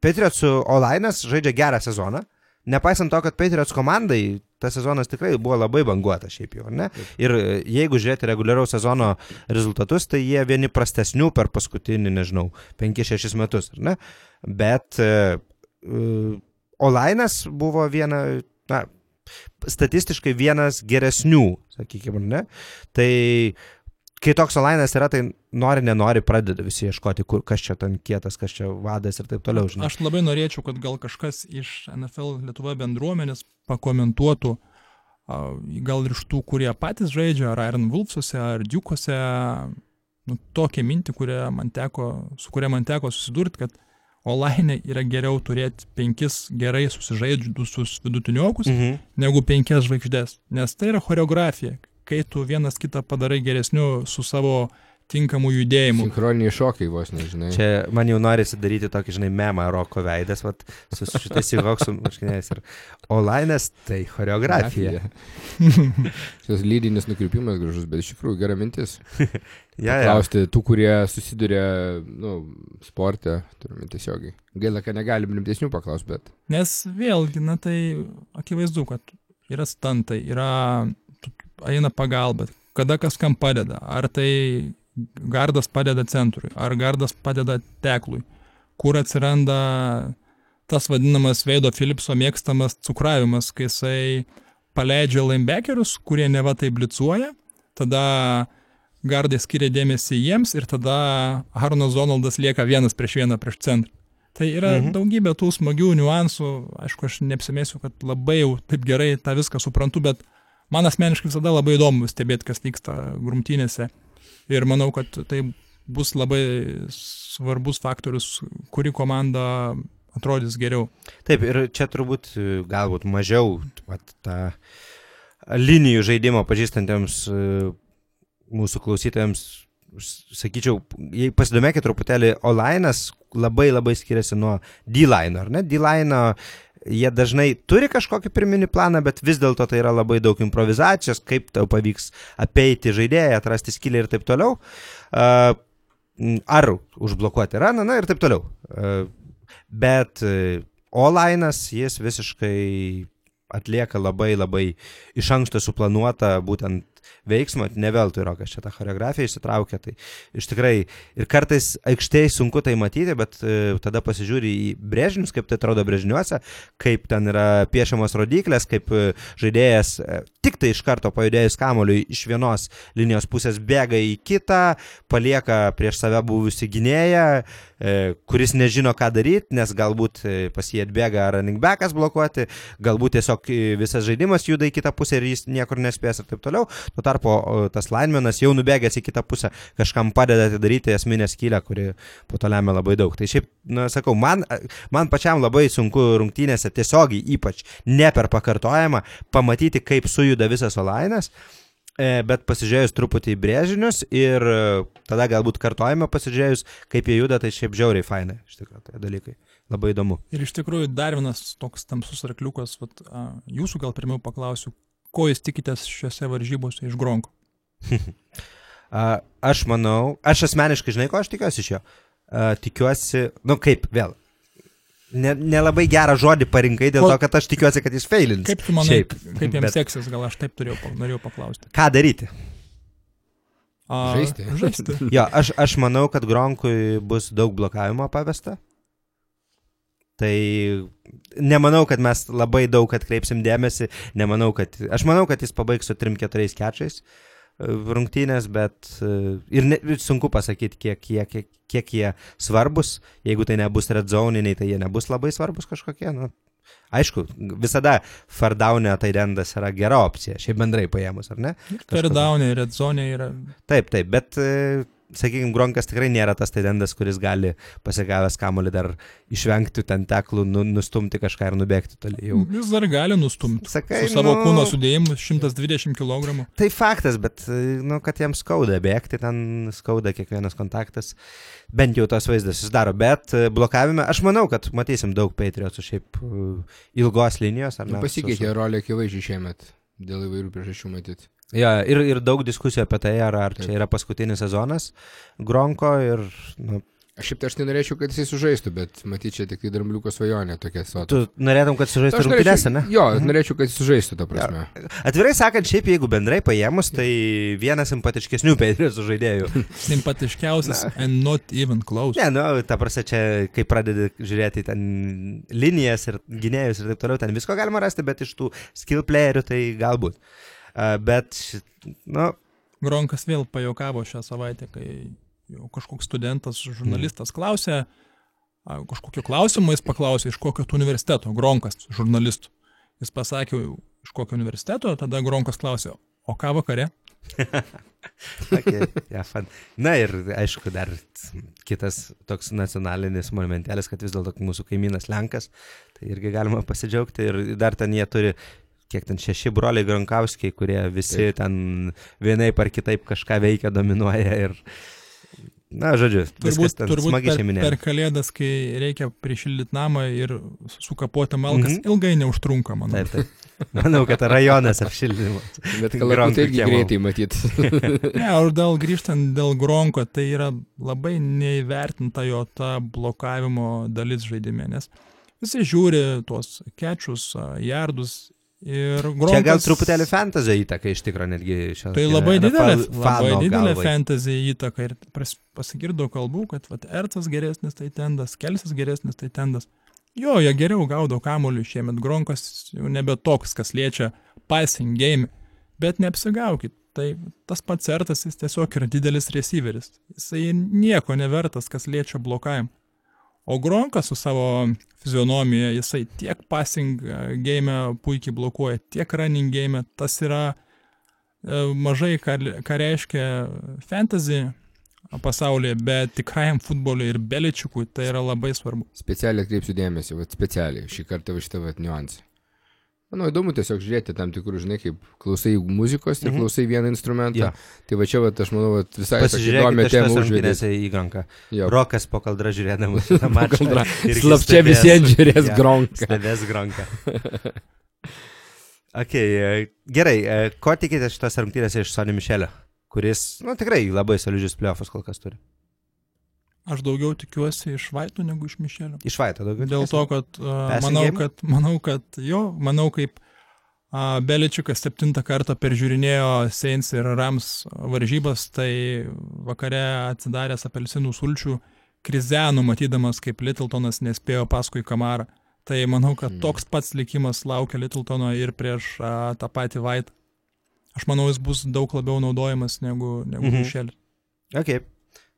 Patriots su Olainas žaidžia gerą sezoną. Nepaisant to, kad Patriots komandai tas sezonas tikrai buvo labai banguotas šiaip jau, ne? Ir e, jeigu žiūrėti reguliaraus sezono rezultatus, tai jie vieni prastesnių per paskutinį, nežinau, 5-6 metus, ar ne? Bet uh, Olainas buvo viena, na, statistiškai vienas geresnių, sakykime, ne? Tai kai toks online'as yra, tai nori, nenori, pradeda visi ieškoti, kur, kas čia ten kietas, kas čia vadas ir taip toliau. Žinai. Aš labai norėčiau, kad gal kažkas iš NFL Lietuva bendruomenės pakomentuotų, gal ir iš tų, kurie patys žaidžia, ar Iron Wolfsuose, ar Dukose, nu, tokią mintį, man teko, su kuria man teko susidurti, kad online yra geriau turėti penkis gerai susižaidžiusius vidutiniokus, mhm. negu penkias žvaigždės, nes tai yra choreografija kai tu vienas kitą padarai geresniu su savo tinkamų judėjimų. Sinchroniniai šokiai vos nežinai. Čia man jau norisi daryti tokį, žinai, memą roko veidas, vat, su šitais įvoksum, žinai, ir Olainės tai choreografija. (laughs) Šis lydinis nukrypimas gražus, bet iš tikrųjų gera mintis. (laughs) ja, Klausti tų, kurie susiduria, nu, sporte, turime tiesiogiai. Gaila, kad negalim rimtesnių paklausti, bet. Nes vėlgi, na tai akivaizdu, kad yra stantai, yra eina pagalba, kada kas kam padeda, ar tai gardas padeda centrui, ar gardas padeda teklui, kur atsiranda tas vadinamas Veido Philipso mėgstamas cukravimas, kai jisai paleidžia linebackerius, kurie neva tai blicuoja, tada gardai skiria dėmesį jiems ir tada Harnas Donaldas lieka vienas prieš vieną prieš centrą. Tai yra mhm. daugybė tų smagių niuansų, aišku, aš neapsimėsiu, kad labai jau taip gerai tą viską suprantu, bet man asmeniškai visada labai įdomu stebėti, kas vyksta grumtynėse. Ir manau, kad tai bus labai svarbus faktorius, kuri komanda atrodys geriau. Taip, ir čia turbūt galbūt mažiau at, tą linijų žaidimo pažįstantiems mūsų klausytojams, sakyčiau, pasidomėkite truputėlį, Olainas labai labai skiriasi nuo D-line, ar ne? D-line jie dažnai turi kažkokį pirminį planą, bet vis dėlto tai yra labai daug improvizacijos, kaip tau pavyks apeiti žaidėją, atrasti skilį ir taip toliau. Ar užblokuoti raną, na ir taip toliau. Bet Olainas jis visiškai atlieka labai labai iš anksto suplanuotą būtent veiksmą, ne veltui rokas čia tą choreografiją įsitraukia, tai iš tikrai ir kartais aikštėje sunku tai matyti, bet e, tada pasižiūri į brėžinius, kaip tai atrodo brėžiniuose, kaip ten yra piešiamos rodiklės, kaip e, žaidėjas e, tik tai iš karto pajudėjus kamoliui iš vienos linijos pusės bėga į kitą, palieka prieš save buvusi gynėją, kuris nežino, ką daryti, nes galbūt pas jį atbėga running backas blokuoti, galbūt tiesiog visas žaidimas juda į kitą pusę ir jis niekur nespės ir taip toliau. Tuo tarpu tas linemenas jau nubėgęs į kitą pusę kažkam padeda atidaryti esminę skylę, kuri po to lemia labai daug. Tai šiaip, na, sakau, man, man pačiam labai sunku rungtynėse tiesiogiai, ypač ne per pakartojimą, pamatyti, kaip sujuda visas olainas. E, bet pasižiūrėjus truputį į brėžinius ir e, tada galbūt kartojame pasižiūrėjus, kaip jie juda, tai šiaip žiauriai fainai, iš tikrųjų, tai dalykai. Labai įdomu. Ir iš tikrųjų dar vienas toks tamsus arkliukas, vat, jūsų gal pirmiau paklausiu, ko jūs tikitės šiuose varžybose iš Gronko? (laughs) aš manau, aš asmeniškai žinai, ko aš tikiuosi iš jo. A, tikiuosi, nu kaip, vėl, nelabai ne gerą žodį parinkai dėl o, to, kad aš tikiuosi, kad jis failins. Kaip tu manai, Šiaip, kaip jiems bet... seksis, gal aš taip turėjau, norėjau paklausti. Ką daryti? A, žaisti. žaisti. jo, aš, aš manau, kad Gronkui bus daug blokavimo pavesta. Tai nemanau, kad mes labai daug atkreipsim dėmesį, nemanau, kad, aš manau, kad jis pabaigs su 3-4 kečiais. Uh, rungtynės, bet e, ir ne, sunku pasakyti, kiek, kiek, kiek, kiek jie svarbus. Jeigu tai nebus red zoniniai, tai jie nebus labai svarbus kažkokie. Nu, aišku, visada fardaunė tai rendas yra gera opcija, šiaip bendrai paėmus, ar ne? Fardaunė, red zonė yra. Taip, taip, bet e, sakykime, Gronkas tikrai nėra tas taidendas, kuris gali pasigavęs kamolį dar išvengti ten teklų, nu, nustumti kažką ir nubėgti toliau. Jis dar gali nustumti. Sakai, Su savo nu, kūno sudėjimu 120 kg. Tai faktas, bet, nu, kad jam skauda bėgti, ten skauda kiekvienas kontaktas. Bent jau tas vaizdas susidaro, bet e, blokavime aš manau, kad matysim daug Patriotsų šiaip e, ilgos linijos. Nu, pasikeitė su... rolė akivaizdžiai šiemet dėl įvairių priežasčių matyti. Ja, ir, ir daug diskusijų apie tai, ar, ar čia yra paskutinis sezonas Gronko ir... Nu, Aš šiaip tai aš nenorėčiau, kad jisai sužaistų, bet matyt, čia tik tai drambliuko svajonė tokia savo. Tu norėtum, kad sužaistų rungtynės, ne? Jo, mhm. norėčiau, kad jis sužaistų, ta prasme. Atvirai sakant, šiaip jeigu bendrai paėmus, tai vienas simpatiškesnių Patriotsų žaidėjų. (laughs) Simpatiškiausias and not even close. Ne, nu, ta prasme, čia, kai pradedi žiūrėti ten linijas ir gynėjus ir taip toliau, ten visko galima rasti, bet iš tų skill playerių tai galbūt. Bet, nu, Gronkas vėl pajokavo šią savaitę, kai jau kažkoks studentas, žurnalistas klausė, a, kažkokio klausimo jis paklausė, iš kokio universiteto, Gronkas, žurnalistų. Jis pasakė, iš kokio universiteto, tada Gronkas klausė, o ką vakare? (laughs) okay, yeah, fun. Na ir aišku, dar kitas toks nacionalinis monumentelis, kad vis dėlto mūsų kaimynas Lenkas, tai irgi galima pasidžiaugti ir dar ten jie turi kiek ten šeši broliai Gronkauskiai, kurie visi Taip. ten vienaip ar kitaip kažką veikia, dominuoja ir, na, žodžiu, turbūt, turbūt per, šeiminė. per kalėdas, kai reikia prišildyti namą ir sukapoti malkas, mm. -hmm. ilgai neužtrunka, manau. Taip, taip. Manau, kad rajonas apšildymas. (laughs) Bet Tik kalbant, Gronkų tai irgi greitai matyt. (laughs) Ne, o dėl grįžtant dėl Gronko, tai yra labai neįvertinta jo ta blokavimo dalis žaidime, nes visi žiūri tuos kečius, jardus ir Gronkas... Čia gal truputėlį fantasy įtaka iš tikrųjų netgi šio. Tai labai didelė, labai didelė galvai. fantasy įtaka ir pasigirdo kalbų, kad vat, Ercas geresnis tai tendas, Kelsis geresnis tai tendas. Jo, jie geriau gaudo kamuolį šiemet, Gronkas jau nebe toks, kas liečia passing game, bet neapsigaukit. Tai tas pats Ertas, jis tiesiog yra didelis receiveris. Jisai nieko nevertas, kas liečia blokavimą. O Gronkas su savo fizionomija, jisai tiek passing e, game puikiai blokuoja, tiek running game, tas yra e, mažai ką, ką reiškia fantasy pasaulyje, bet tikrajam futbolui ir beličiukui tai yra labai svarbu. Specialiai atkreipsiu dėmesį, va specialiai, šį kartą šitą va niuansą. Manau, įdomu tiesiog žiūrėti tam tikrų, žinai, kaip klausai muzikos ir Mhm. klausai vieną instrumentą. Jo. Tai va čia, va, aš manau, va, visai tokią Pasižiūrėkite įdomią šitas temą užvedė. rungtynėse į Gronką. Jo. Rokas po kaldra žiūrėdamas šitą (laughs) mačą. Slapčia visiems žiūrės Jo, Gronką. Stebės Gronką. (laughs) okay, e, gerai, e, ko tikite šitos rungtynėse iš Sonio Mišelio, kuris, nu, tikrai labai solidžius playoffus kol kas turi. Aš daugiau tikiuosi iš Vaitų negu iš Mišelio. Iš Vaito daugiau. Dėl to, kad uh, manau, kad, manau, kad jo, manau, kaip uh, Beličiukas septintą kartą peržiūrinėjo Saints ir Rams varžybas, tai vakare atsidaręs apelsinų sulčių krizenų, matydamas, kaip Littletonas nespėjo paskui kamarą. Tai manau, kad Mm. toks pats likimas laukia Littletono ir prieš uh, tą patį Vaitą. Aš manau, jis bus daug labiau naudojamas negu, negu Mhm. Mišelis. Ok.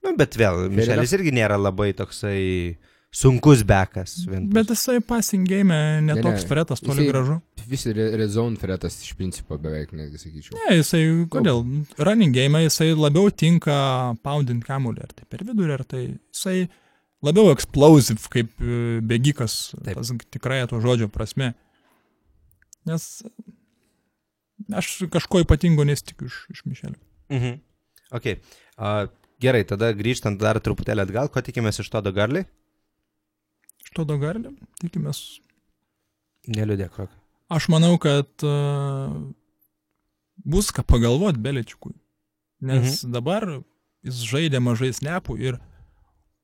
Nu, bet vėl, Mišelis irgi nėra labai toksai sunkus bekas. Bet jisai passing game Ne, netoks ne. fretas, toli Jisai- gražu. Visi re- red zone fretas iš principo beveik, netgi sakyčiau. Ne, jisai, kodėl? Running game jisai labiau tinka poundint kamuolį, ar tai per vidurį, ar tai jisai labiau explosive kaip e, bėgikas, Taip. tas tikrai to žodžio prasme. Nes aš kažko ypatingo nesitikiu iš, iš Mišelio. Mhm. Ok. Uh, gerai, tada grįžtant dar truputėlį atgal, ko tikimės iš to Dogarly? Iš to dogarlį tikimės. Neliūdėk, rok. Aš manau, kad uh, bus ką pagalvoti Beličiukui. Nes mhm. dabar jis žaidė mažai snepų ir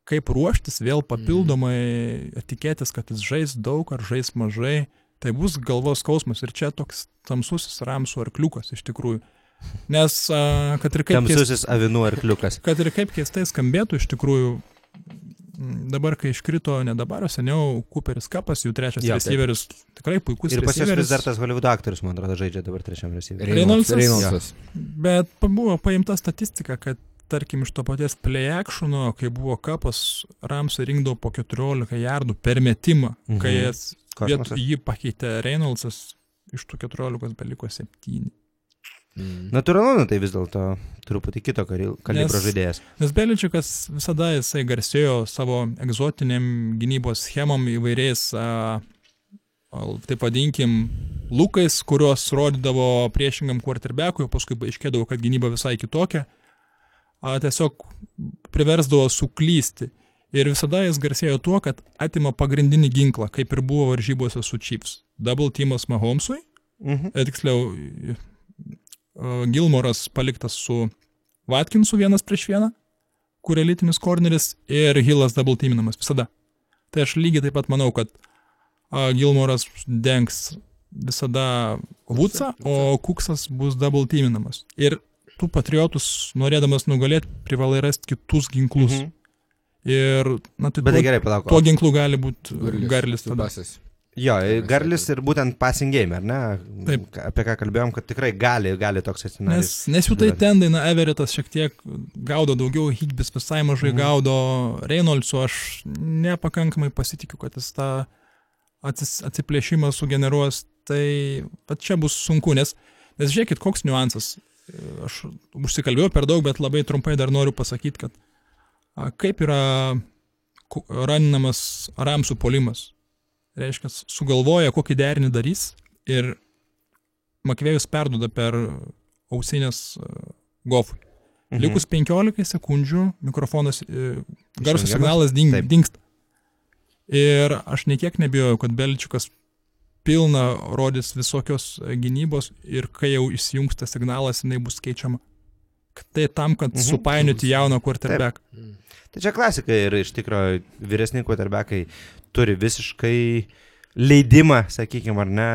kaip ruoštis vėl papildomai mhm. tikėtis, kad jis žais daug ar žais mažai, tai bus galvos skausmas ir čia toks tamsusis ramsų arkliukas iš tikrųjų. Nes kad ir kaip Tamsusis avinų arkliukas. kad ir kaip keistai skambėtų iš tikrųjų, dabar kai iškrito ne dabar, o seniau Cooperis Kapas, jų trečias taip. receiveris, tikrai puikus Ir pas jūs vis dar tas Hollywoodo aktorius, man atrodo, žaidžia dabar trečiam receiveriui. Reynoldsas? Reynoldsas. Bet pa- buvo paimta statistika, kad tarkim iš to paties play actiono, kai buvo kapas, Ramsai rinkdavo po 14 jardų per metimą, Mhm. kai Kosmosas. jį pakeitė Reynoldsas, iš tų 14 beliko 7. Mm. Natūralu, nu, tai vis dėlto truputį kito kalibro žaidėjas. Nes Beličikas visada jisai garsėjo savo egzotiniam gynybos schemom įvairiais, a, taip vadinkim, lūkais, kuriuos rodydavo priešingam quarterbackui, paskui aiškėdavo, kad gynyba visai kitokia. A, tiesiog priversdavo suklysti. Ir visada jis garsėjo tuo, kad atima pagrindinį ginklą, kaip ir buvo varžybose su Chiefs. Double teamas Mahomesui, Mhm. e, tiksliau, Gilmoras paliktas su Watkinsu vienas prieš vieną, kur elitinis korneris ir Hillas double teaminamas visada. Tai aš lygiai taip pat manau, kad Gilmoras dengs visada Woodsą, o Kuksas bus double teaminamas. Ir tu patriotus, norėdamas nugalėti, privalai rasti kitus ginklus. Mhm. Ir, na, tai Bet tai tuo, gerai, palauk. tuo ginklu gali būti garlis tada. Jo, Garlis ir būtent passing game, ar ne? Taip. Apie ką kalbėjom, kad tikrai gali, gali toks Nes, atsinaujinti. nes jų tai tendai, na, Everettas šiek tiek gaudo daugiau, Higbis visai mažai Mhm. gaudo, Reynoldsu aš nepakankamai pasitikiu, kad jis tą atsis, atsiplėšimą sugeneruos, tai čia bus sunku, nes, nes žiūrėkit, koks niuansas. Aš užsikalbėjau per daug, bet labai trumpai dar noriu pasakyti, kad a, kaip yra raninamas Ramsų polimas. Reiškia, sugalvoja, kokį derinį darys ir Makvėjus perduoda per ausinės e, gofui. Mhm. Likus 15 sekundžių mikrofonas, e, garso signalas ding, Taip. dingsta. Ir aš nekiek nebijojau, kad Belčiukas pilna rodys visokios e, gynybos ir kai jau įsijungs tas signalas, jinai bus keičiama. Tai tam, kad Mhm. supainioti jauną quarterback. Tai čia klasika ir iš tikrųjų vyresni quarterbackai turi visiškai leidimą, sakykime, ar ne,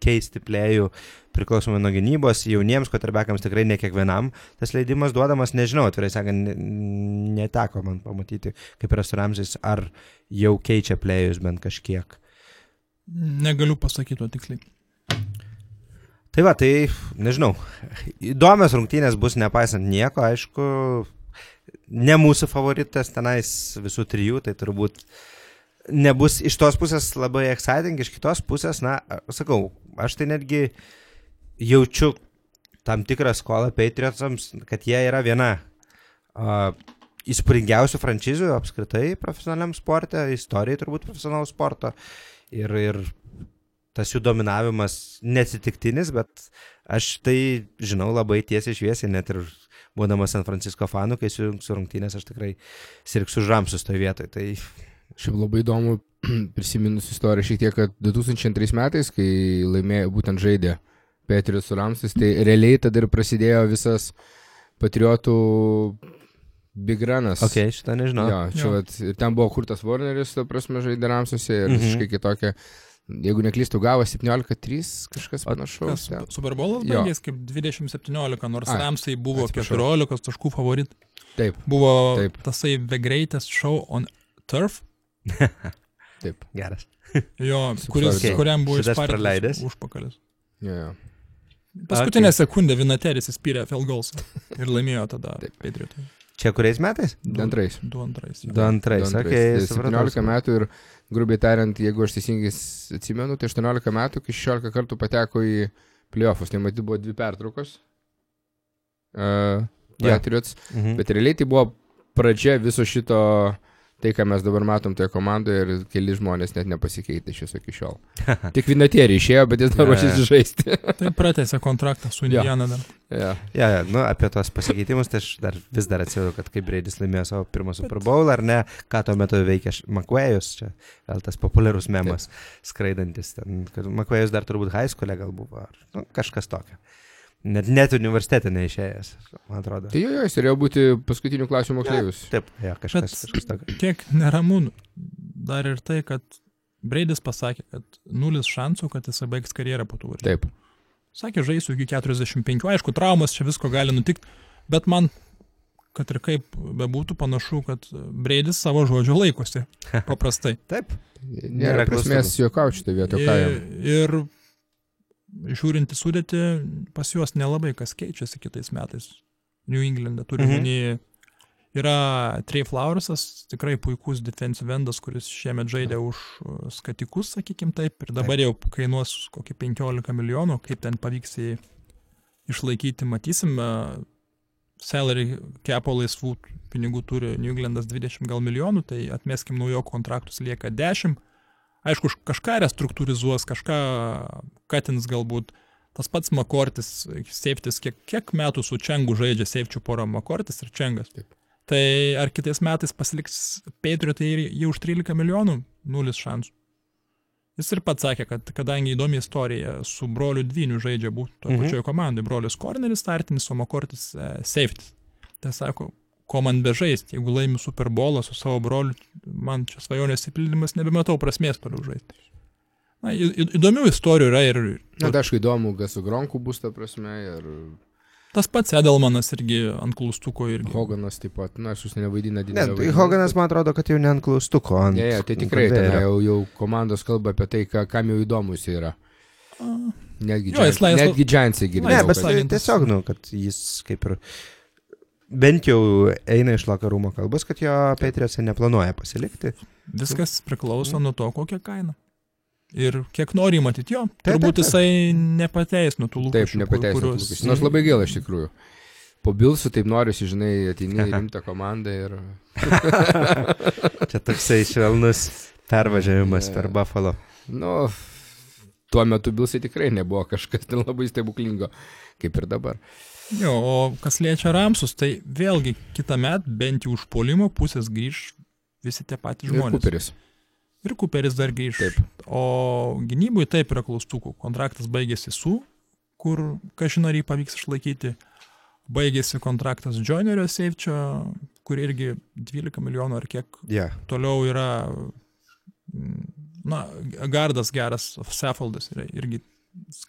keisti plėjų priklausomai nuo gynybos. Jauniems quarterbackams tikrai ne kiekvienam tas leidimas duodamas, nežinau, atvirai sakant, ne- neteko man pamatyti, kaip yra su Ramsais, ar jau keičia plėjus bent kažkiek. Negaliu pasakyti to tiksliai. Tai va, tai nežinau. Įdomios rungtynės bus nepaisant nieko, aišku, ne mūsų favoritas tenais visų trijų, tai turbūt nebus iš tos pusės labai exciting, iš kitos pusės, na, sakau, aš tai netgi jaučiu tam tikrą skolą Patriotsams, kad jie yra viena uh, įspūdingiausių franšizių apskritai profesionaliam sporte, istorijai turbūt profesionalų sporto. Ir, ir tas jų dominavimas neatsitiktinis, bet aš tai žinau labai tiesiai šviesiai, net ir būdamas San Francisco fanu, kai sujungsiu rungtynės, aš tikrai sirgsiu žamsus toje vietoje. Tai Šiaip labai įdomu (clears throat) prisiminus istoriją šiek tiek, kad 2002 metais, kai laimėjo, būtent žaidė Petrius Ramsis, tai realiai tada ir prasidėjo visas patriotų Big Runas. ok, šitą nežinau. Jo, čia Jo. vat, ir ten buvo kurtas Warneris, ta prasme, žaidė Ramsuose ir Mhm. visiškai kitokia. Jeigu neklystų, gavo 17-3 kažkas panašaus. Kas, ten. Super Bowlas Jo. baigės kaip 2017, nors Ai, Ramsai buvo atsiprašau. 14 taškų favorit. Taip, Buvo Taip. tasai The Greatest Show on Turf, (laughs) taip. Geras. jo, kuris, Florida. kuriam buvo praleidęs? užpakalis. Jo, jo. Paskutinę okay. sekundę Vinateris įspyrė field goals ir laimėjo tada (laughs) Taip. Patriotai. Čia kuriais metais? Du antrais. Du antrais. Du antrais, Du ok. antrais. Tai supratau, 17 metų ir, grubiai tariant, jeigu aš teisingai atsimenu, tai 18 metų, kai 16 kartų pateko į playoffus, tai matyt buvo dvi pertraukos. Uh. Patriots. Mhm. Bet realiai tai buvo pradžia viso šito, tai ką mes dabar matom toje komandoje ir keli žmonės net nepasikeitė iš viso iki šiol. (laughs) Tik vinatieriai išėjo, bet jis dar ruošiasi žaisti. (laughs) Tai pratęsė kontraktą su. Indiana dar. ja. Ja, ja, nu, apie tos pasikeitimus, tai aš dar, vis dar atsimenu, kad kaip Breidis laimėjo savo pirmą Super Bowl, ar ne, ką tuo metu veikė Makvėjus, čia vėl tas populiarus memas skraidantis, ten, kad Makvėjus dar turbūt high school gal buvo, ar nu, kažkas tokio. Net, net universitete neišėjęs, man atrodo. Tai jo, jo, jis turėjo būti paskutinių klasių moksleivis. Taip, ja, kažkas, Bet- kažkas tokio. Kiek neramu dar ir tai, kad Breidis pasakė, kad nulis šansų, kad jisai baigs karjerą po tų varžybų. Taip. Sakė, žaisiu iki 45. Aišku, traumas čia visko gali nutikti, bet man, kad ir kaip bebūtų, panašu, kad Breidis savo žodžio laikosi. (laughs) Paprastai. Taip. Nėra Nėra prasmės juokauti šitą vietą, ir, ir žiūrint į sudėtį, pas juos nelabai kas keičiasi kitais metais. New England'e turi Mhm. mhm. Yra Trey Flowersas, tikrai puikus defensive endas, kuris šiemet žaidė už uh, skatikus, sakykim taip, ir dabar jau kainuos kokį 15 milijonų, kaip ten pavyks jį išlaikyti, matysim. uh, Salary kepo laisvų pinigų turi New Englandas 20 gal milijonų, tai atmeskim naujo kontraktus lieka 10. Aišku, kažką restruktūrizuos, kažką katins galbūt. Tas pats Makortis, Seiftis, kiek, kiek metų su Čengu žaidžia Seifčių porą Makortis ir Čengas. Taip. Tai ar kitais metais pasiliks Patriotai ir jau už 13 milijonų? Nulis šansų. Jis ir pats sakė, kad kadangi įdomi istorija, su broliu dviniu žaidžia būti toje mhm. pačioje komandoje. Brolius Korneris startinis, o Makortis e, Seiftis. Tai sako, ko man bežaisti. Jeigu laimiu Super Bowlą su savo broliu, man čia svajonės įpildymas, nebematau prasmės toliau žaisti. Na, įdomių istorijų yra ir Na, tai aišku, įdomu, kas su Gronku bus, ta prasme, ir tas pats Edelmanas irgi ant klaustuko irgi. Hoganas taip pat, na, aš užsienio vaidina Ne, didelį tai Hoganas man atrodo, kad jau ne ant klaustuko, ant... Ne, ne, tai tikrai ten jau, jau komandos kalba apie tai, ką, kam jau įdomus yra. A, Netgi, Jo, jis Giants- laisvo- netgi Giantsai Ne, girdėjau. bet tiesiog, nu, kad jis kaip ir bent jau eina iš lokarumo kalbos, kad jo Patriotsai neplanuoja pasilikti. Viskas priklauso nuo to, kokią kainą. Ir kiek nori matyti jo, Taip, turbūt taip, taip. jisai nepateisino tų lūkesčių. Taip, nepateisino. kur- lūkesčių. kuriuos- Nors labai gaila iš tikrųjų. Po Bilsų taip norisi, žinai, ateini (laughs) į rimtą komandą ir... (laughs) Čia toksai švelnus pervažiavimas Ne. per Buffalo. Nu, tuo metu Bilsai tikrai nebuvo kažkas ten labai stebuklingo, kaip ir dabar. Jo, o kas liečia Ramsus, tai vėlgi kitą metą bent jau už polimo pusės grįž visi tie patys Ir žmonės. Cooperis. Ir Cooperis dar grįž. Taip. O gynybui taip yra klaustukų. Kontraktas baigėsi su, kur, kažin ar jį pavyks išlaikyti. Baigėsi kontraktas Joinerio Seifčio, kur irgi 12 milijonų ar kiek Yeah. toliau yra, na, gardas geras, Sefaldas yra irgi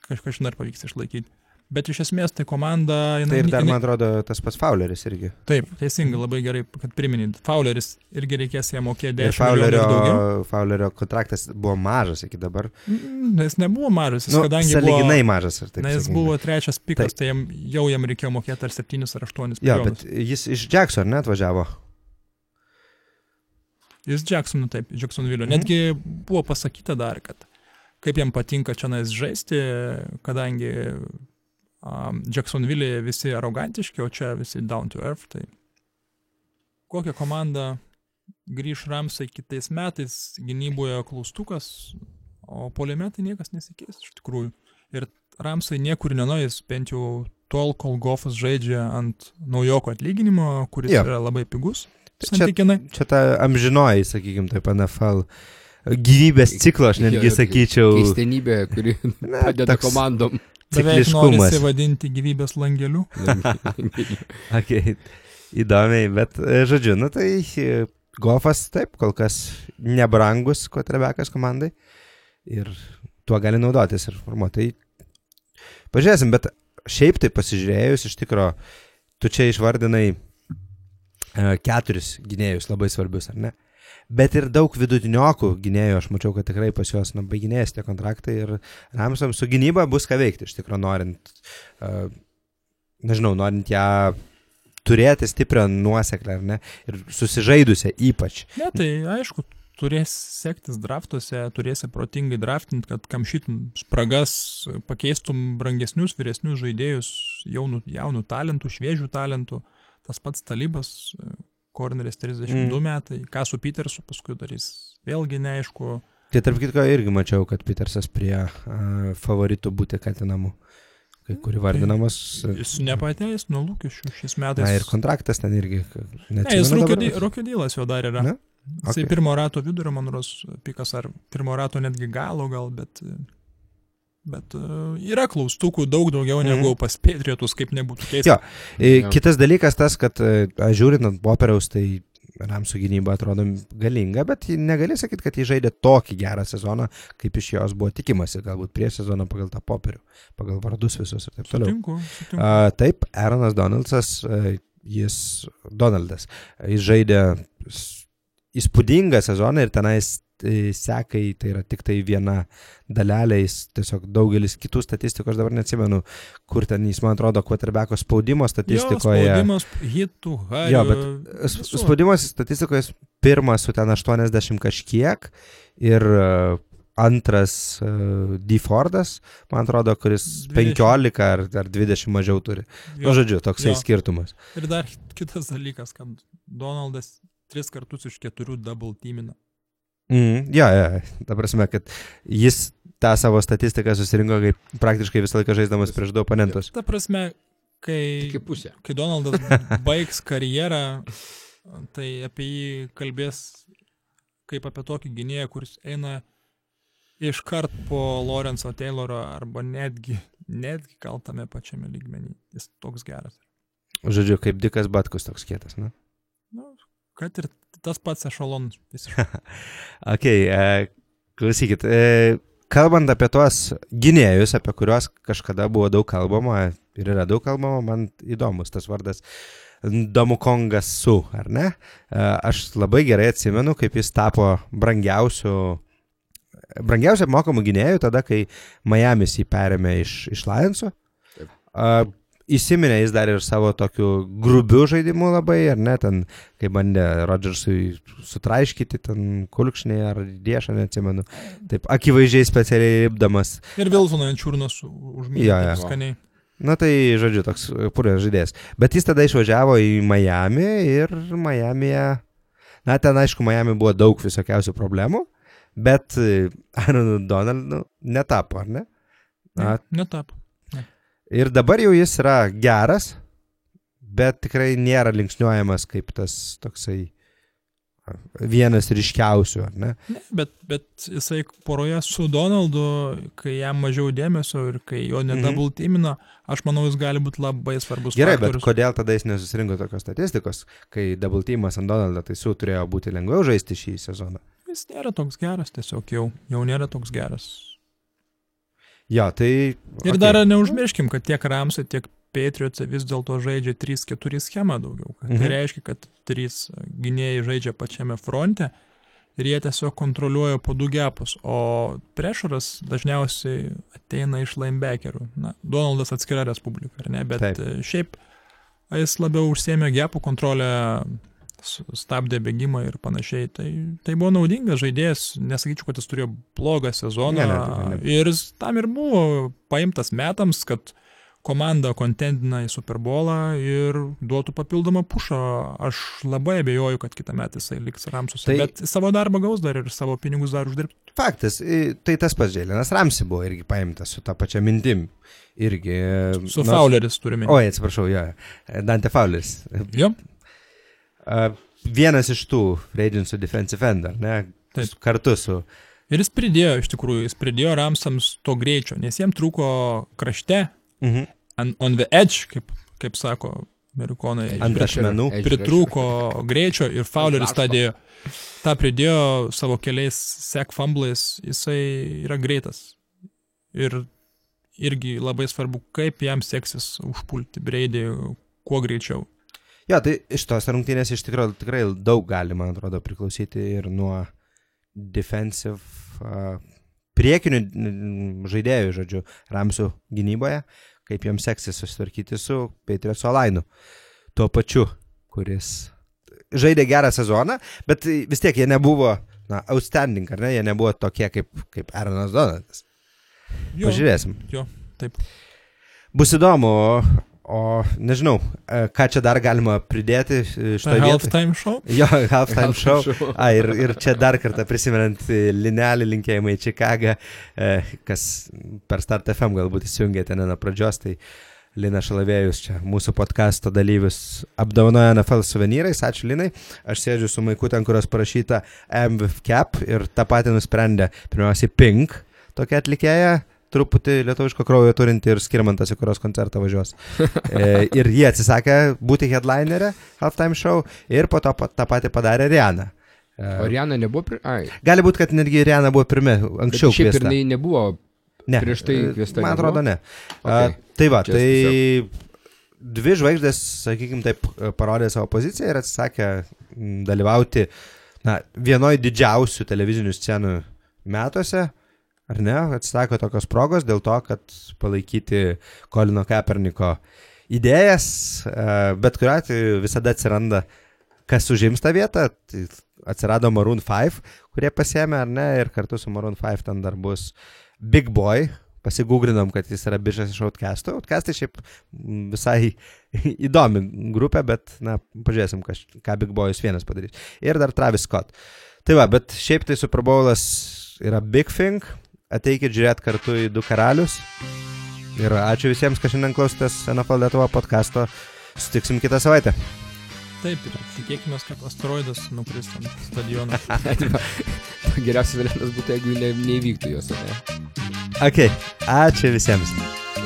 kažkažin ar pavyks išlaikyti. Bet iš esmės tai komanda... Tai ir dar, jinai- man atrodo, tas pats Fowleris irgi. Taip, teisingai, labai gerai, kad priminit. Fowleris irgi reikės jam mokėti Ir 10 milijonų ir daugiau. Fowlerio, Fowlerio kontraktas buvo mažas iki dabar. Mm, Jis nebuvo mažas, jis Nu, kadangi saliginai buvo... mažas. ar Taip, Na, jis sakykime. buvo trečias pikas, tai jam, jau jam reikėjo mokėti ar 7 ar 8 Jo, milijonus. bet jis iš Jackson net važiavo. Jis Jacksonų, taip, Jacksonville. Mhm. Netgi buvo pasakyta dar, kad kaip jam patinka čia nais žaisti, kadangi um, Jacksonville visi arogantiški, o čia visi down to earth. Tai kokią komandą grįž Ramsai kitais metais, gynyboje klaustukas, o poliame tai niekas nesikeis iš tikrųjų. Ir Ramsai niekur nenuės, bent jau tol, kol Goffas žaidžia ant naujoko atlyginimo, kuris Jo. yra labai pigus. Tai čia-. Čia ta amžinoji, sakykime, taip NFL gyvybės ciklo, aš netgi sakyčiau. Keistenybė, kuri padeda toks komandom. Beveik norisi vadinti gyvybės langeliu. (laughs) Okay. Įdomiai, bet e, žodžiu, nu tai e, Goffas taip, kol kas nebrangus kotrebekas komandai ir tuo gali naudotis ir formuoti. Tai pažiūrėsim, bet šiaip tai pasižiūrėjus, iš tikro, tu čia išvardinai e, keturis gynėjus labai svarbius, ar ne? Bet ir daug vidutiniokų gynėjų, aš mačiau, kad tikrai pas juos nu, baiginėjęs tie kontraktai ir Ramsam su gynyba bus ką veikti, iš tikrųjų, norint, uh, nežinau, norint ją turėti stiprią nuoseklę, ar ne, ir susižaidusią ypač. Ne, tai aišku, turės sektis draftuose, turėsi protingai draftinti, kad kamšytum spragas, pakeistum brangesnius, vyresnius žaidėjus, jaunų, jaunų talentų, šviežių talentų. Tas pats talybas, Korneris 32 Mm. metai, ką su Petersu paskui darys, vėlgi neaišku. Tai tarp kitko irgi mačiau, kad Petersas prie uh, favoritų būti katinamų, kai kuri vardinamas. e, Jis nepateisino lūkesčių šiais metais. Na ir kontraktas ten irgi. Ne, jis rokio dylas jo dar yra. Ne? Jisai Okay. pirmo rato vidurio, man rodos, pikas ar pirmo rato netgi galo gal, bet, bet e, yra klaustukų daug daugiau Mhm. negu pas Patriotus, kaip nebūtų keista. Jo. E. Kitas dalykas tas, kad e, žiūrint ant popieriaus, tai Ramsų gynyba atrodo galinga, bet negali sakyti, kad jis žaidė tokį gerą sezoną, kaip iš jos buvo tikimasi, galbūt prieš sezoną pagal tą popierių, pagal vardus visus ir taip toliau. Sutinku, sutinku. A, taip, Aaronas Donaldsas, jis, Donaldas, jis žaidė įspūdingą sezoną ir tenais sekai, tai yra tik tai viena dalelė, jis tiesiog daugelis kitų statistikų, aš dabar neatsimenu, kur ten jis, man atrodo, quarterbacko spaudimo statistikoje. Jo, spaudimas, hitų, hario, Jo, bet visur. spaudimas statistikoje pirmas su ten 80 kažkiek ir a, antras uh, D. Fordas, man atrodo, kuris 20. 15 ar, ar 20 mažiau turi. Jo. Nu, žodžiu, toksai Jo. skirtumas. Ir dar kitas dalykas, kad Donaldas tris kartus iš keturių double teamina. Mm, jo, jo, ta prasme, kad jis tą savo statistiką susirinko kaip praktiškai visą laiką žaisdamas prieš du oponentus. Ta prasme, kai, kai Donaldas (laughs) baigs karjerą, tai apie jį kalbės kaip apie tokį gynėją, kuris eina iškart po Lorenzo Tayloro arba netgi, netgi gal tame pačiame lygmenį. Jis toks geras. Žodžiu, kaip Dikas Batkus toks kietas, na? Nu, kad ir tas pats ešalonas. visiškai. (laughs) Ok, e, klausykit, e, kalbant apie tuos gynėjus, apie kuriuos kažkada buvo daug kalbama ir yra daug kalbama, man įdomus tas vardas. Domukongas su, ar ne? E, aš labai gerai atsimenu, kaip jis tapo brangiausiu, brangiausiai apmokamų gynėjų tada, kai Miami's jį perėmė iš, iš Lionso. Įsiminė jis dar ir savo tokiu grubiu žaidimu labai, ar ne, ten, kai bandė Rodžersui sutraiškyti, ten kulkšnį ar riešą, neatsimenu. Taip, akivaizdžiai specialiai lipdamas. Ir Vilsono Ančiūrnas užmynė Jo, jo. skaniai. Na tai, žodžiu, toks purės žaidėjas. Bet jis tada išvažiavo į Miami ir Miami'e, na ten aišku, Miami buvo daug visokiausių problemų, bet e, Aaronu Donaldu netapo, ar ne? Na, Ne, netap. Ir dabar jau jis yra geras, bet tikrai nėra linksniuojamas kaip tas toksai vienas ryškiausių, ar ne? Ne, bet, bet jisai poroje su Donaldu, kai jam mažiau dėmesio ir kai jo Mhm. nedouble teamina, aš manau, jis gali būti labai svarbus. Gerai, bet faktorius. kodėl tada jis nesusirinko tokios statistikos, kai double teamas ant Donaldo, tai su turėjo būti lengviau žaisti šį sezoną? Jis nėra toks geras, tiesiog jau, jau nėra toks geras. Jo, tai... Ir okay. dar neužmirškim, kad tiek Ramsai, tiek Patriotsai vis dėlto žaidžia 3-4 schemą daugiau. Mhm. Mhm. Tai reiškia, kad 3 gynėjai žaidžia pačiame fronte ir jie tiesiog kontroliuoja po du gepus, o prešaras dažniausiai ateina iš linebackerų. Na, Donaldas atskira respublika, ar ne? Bet Taip. Šiaip jis labiau užsėmė gepų kontrolę, stabdė bėgimą ir panašiai. Tai, tai buvo naudingas žaidėjas, nesakyčiau, kad jis turėjo blogą sezoną. Ne, ne, tikrai ne. ir tam ir buvo paimtas metams, kad komanda kontendina į Super Bowlą ir duotų papildomą pušą. Aš labai abejoju, kad kitą metą jisai liks Ramsuose. Tai-. Bet savo darbą gaus dar ir savo pinigus dar uždirbti. Faktas, tai tas pats Džėlinas Ramsi buvo irgi paimtas su tą pačią mintim. Irgi. Su nors... Fauleris turime. Oi, atsiprašau, jo. Dante Fauleris. Jo, Vienas iš tų Radiantsų defensive end, ar ne? Taip. Kartu su. ir jis pridėjo, iš tikrųjų, jis pridėjo Ramsams to greičio, nes jiems trūko krašte, Mhm. on, on the edge, kaip, kaip sako amerikonai. Ant ašmenų. Pritrūko greičio ir Fowleris tą dėjo. Ta pridėjo savo keliais sek fumblais, jisai yra greitas. Ir irgi labai svarbu, kaip jam seksis užpulti Breidį kuo greičiau. Jo, tai iš tos rungtynės iš tikrųjų tikrai daug gali, man atrodo, priklausyti ir nuo defensive uh, priekinių žaidėjų, žodžiu, Ramsų gynyboje, kaip jiems seksis susitvarkyti su Patriots Olainu. Tuo pačiu, kuris žaidė gerą sezoną, bet vis tiek jie nebuvo, na, outstanding, ar ne, jie nebuvo tokie kaip, kaip Aaronas Donaldas. Jo, Pažiūrėsim. jo, taip. Bus įdomu, o, nežinau, e, ką čia dar galima pridėti iš Ta to halftime show. Jo, halftime show. show. A, ir, ir čia dar kartą prisimenant e, linelį linkėjimai į Čikagą, e, kas per Start FM galbūt įsijungėte ne nuo pradžios, tai Lina Šalavėjus čia mūsų podkasto dalyvius apdovanoja NFL suvenyrais. Ačiū Linai. Aš sėdžiu su maiku ten, kurios parašyta MVCap ir tą patį nusprendė pirmiausiai Pink, tokia atlikėja. Truputį lietuviško kraujo turinti ir skirmantas, į kurios koncertą važiuos. (laughs) E, ir jie atsisakė būti headlinerė halftime show ir po to tą patį padarė Rihanna. E, O Rihanna nebuvo pri... Ai, Gali būti, kad netgi Rihanna buvo pirmi, bet anksčiau šiaip ir kviesta. jinai nebuvo. Ne, prieš tai e, kviesta Man nebuvo? atrodo, ne. Okay. A, tai va, Čia tai dvi žvaigždės, sakykime taip, e, parodė savo poziciją ir atsisakė dalyvauti na, vienoje didžiausių televizinių scenų metuose. Ar ne? Atsisako tokios progos dėl to, kad palaikyti Kolino Kaperniko idėjas, e, bet kuriuo atveju visada atsiranda, kas užims tą vietą. Tai atsirado Maroon 5, kurie pasėmė, ar ne, ir kartu su Maroon 5 ten dar bus Big Boy. Pasigūgrinom, kad jis yra biržas iš Outcastų. Outcastai šiaip visai (laughs) įdomi grupė, bet, na, pažiūrėsim, kas, ką Big Boyus vienas padarys. Ir dar Travis Scott. Tai va, bet šiaip tai Super Bowlas yra Big Thing. Ateikit žiūrėti kartu į du karalius. Ir ačiū visiems, kas šiandien klausotės NFL Lietuvo podkasto. Sutiksim kitą savaitę. Taip, ir tikėkime, kad asteroidas nukris ant stadiono. (laughs) Geriausias variantas būtų, jeigu ne, neįvyktų jos, ne? Ok, ačiū visiems.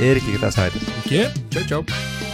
Ir iki kitos savaitės. Iki. Čiau, čiau.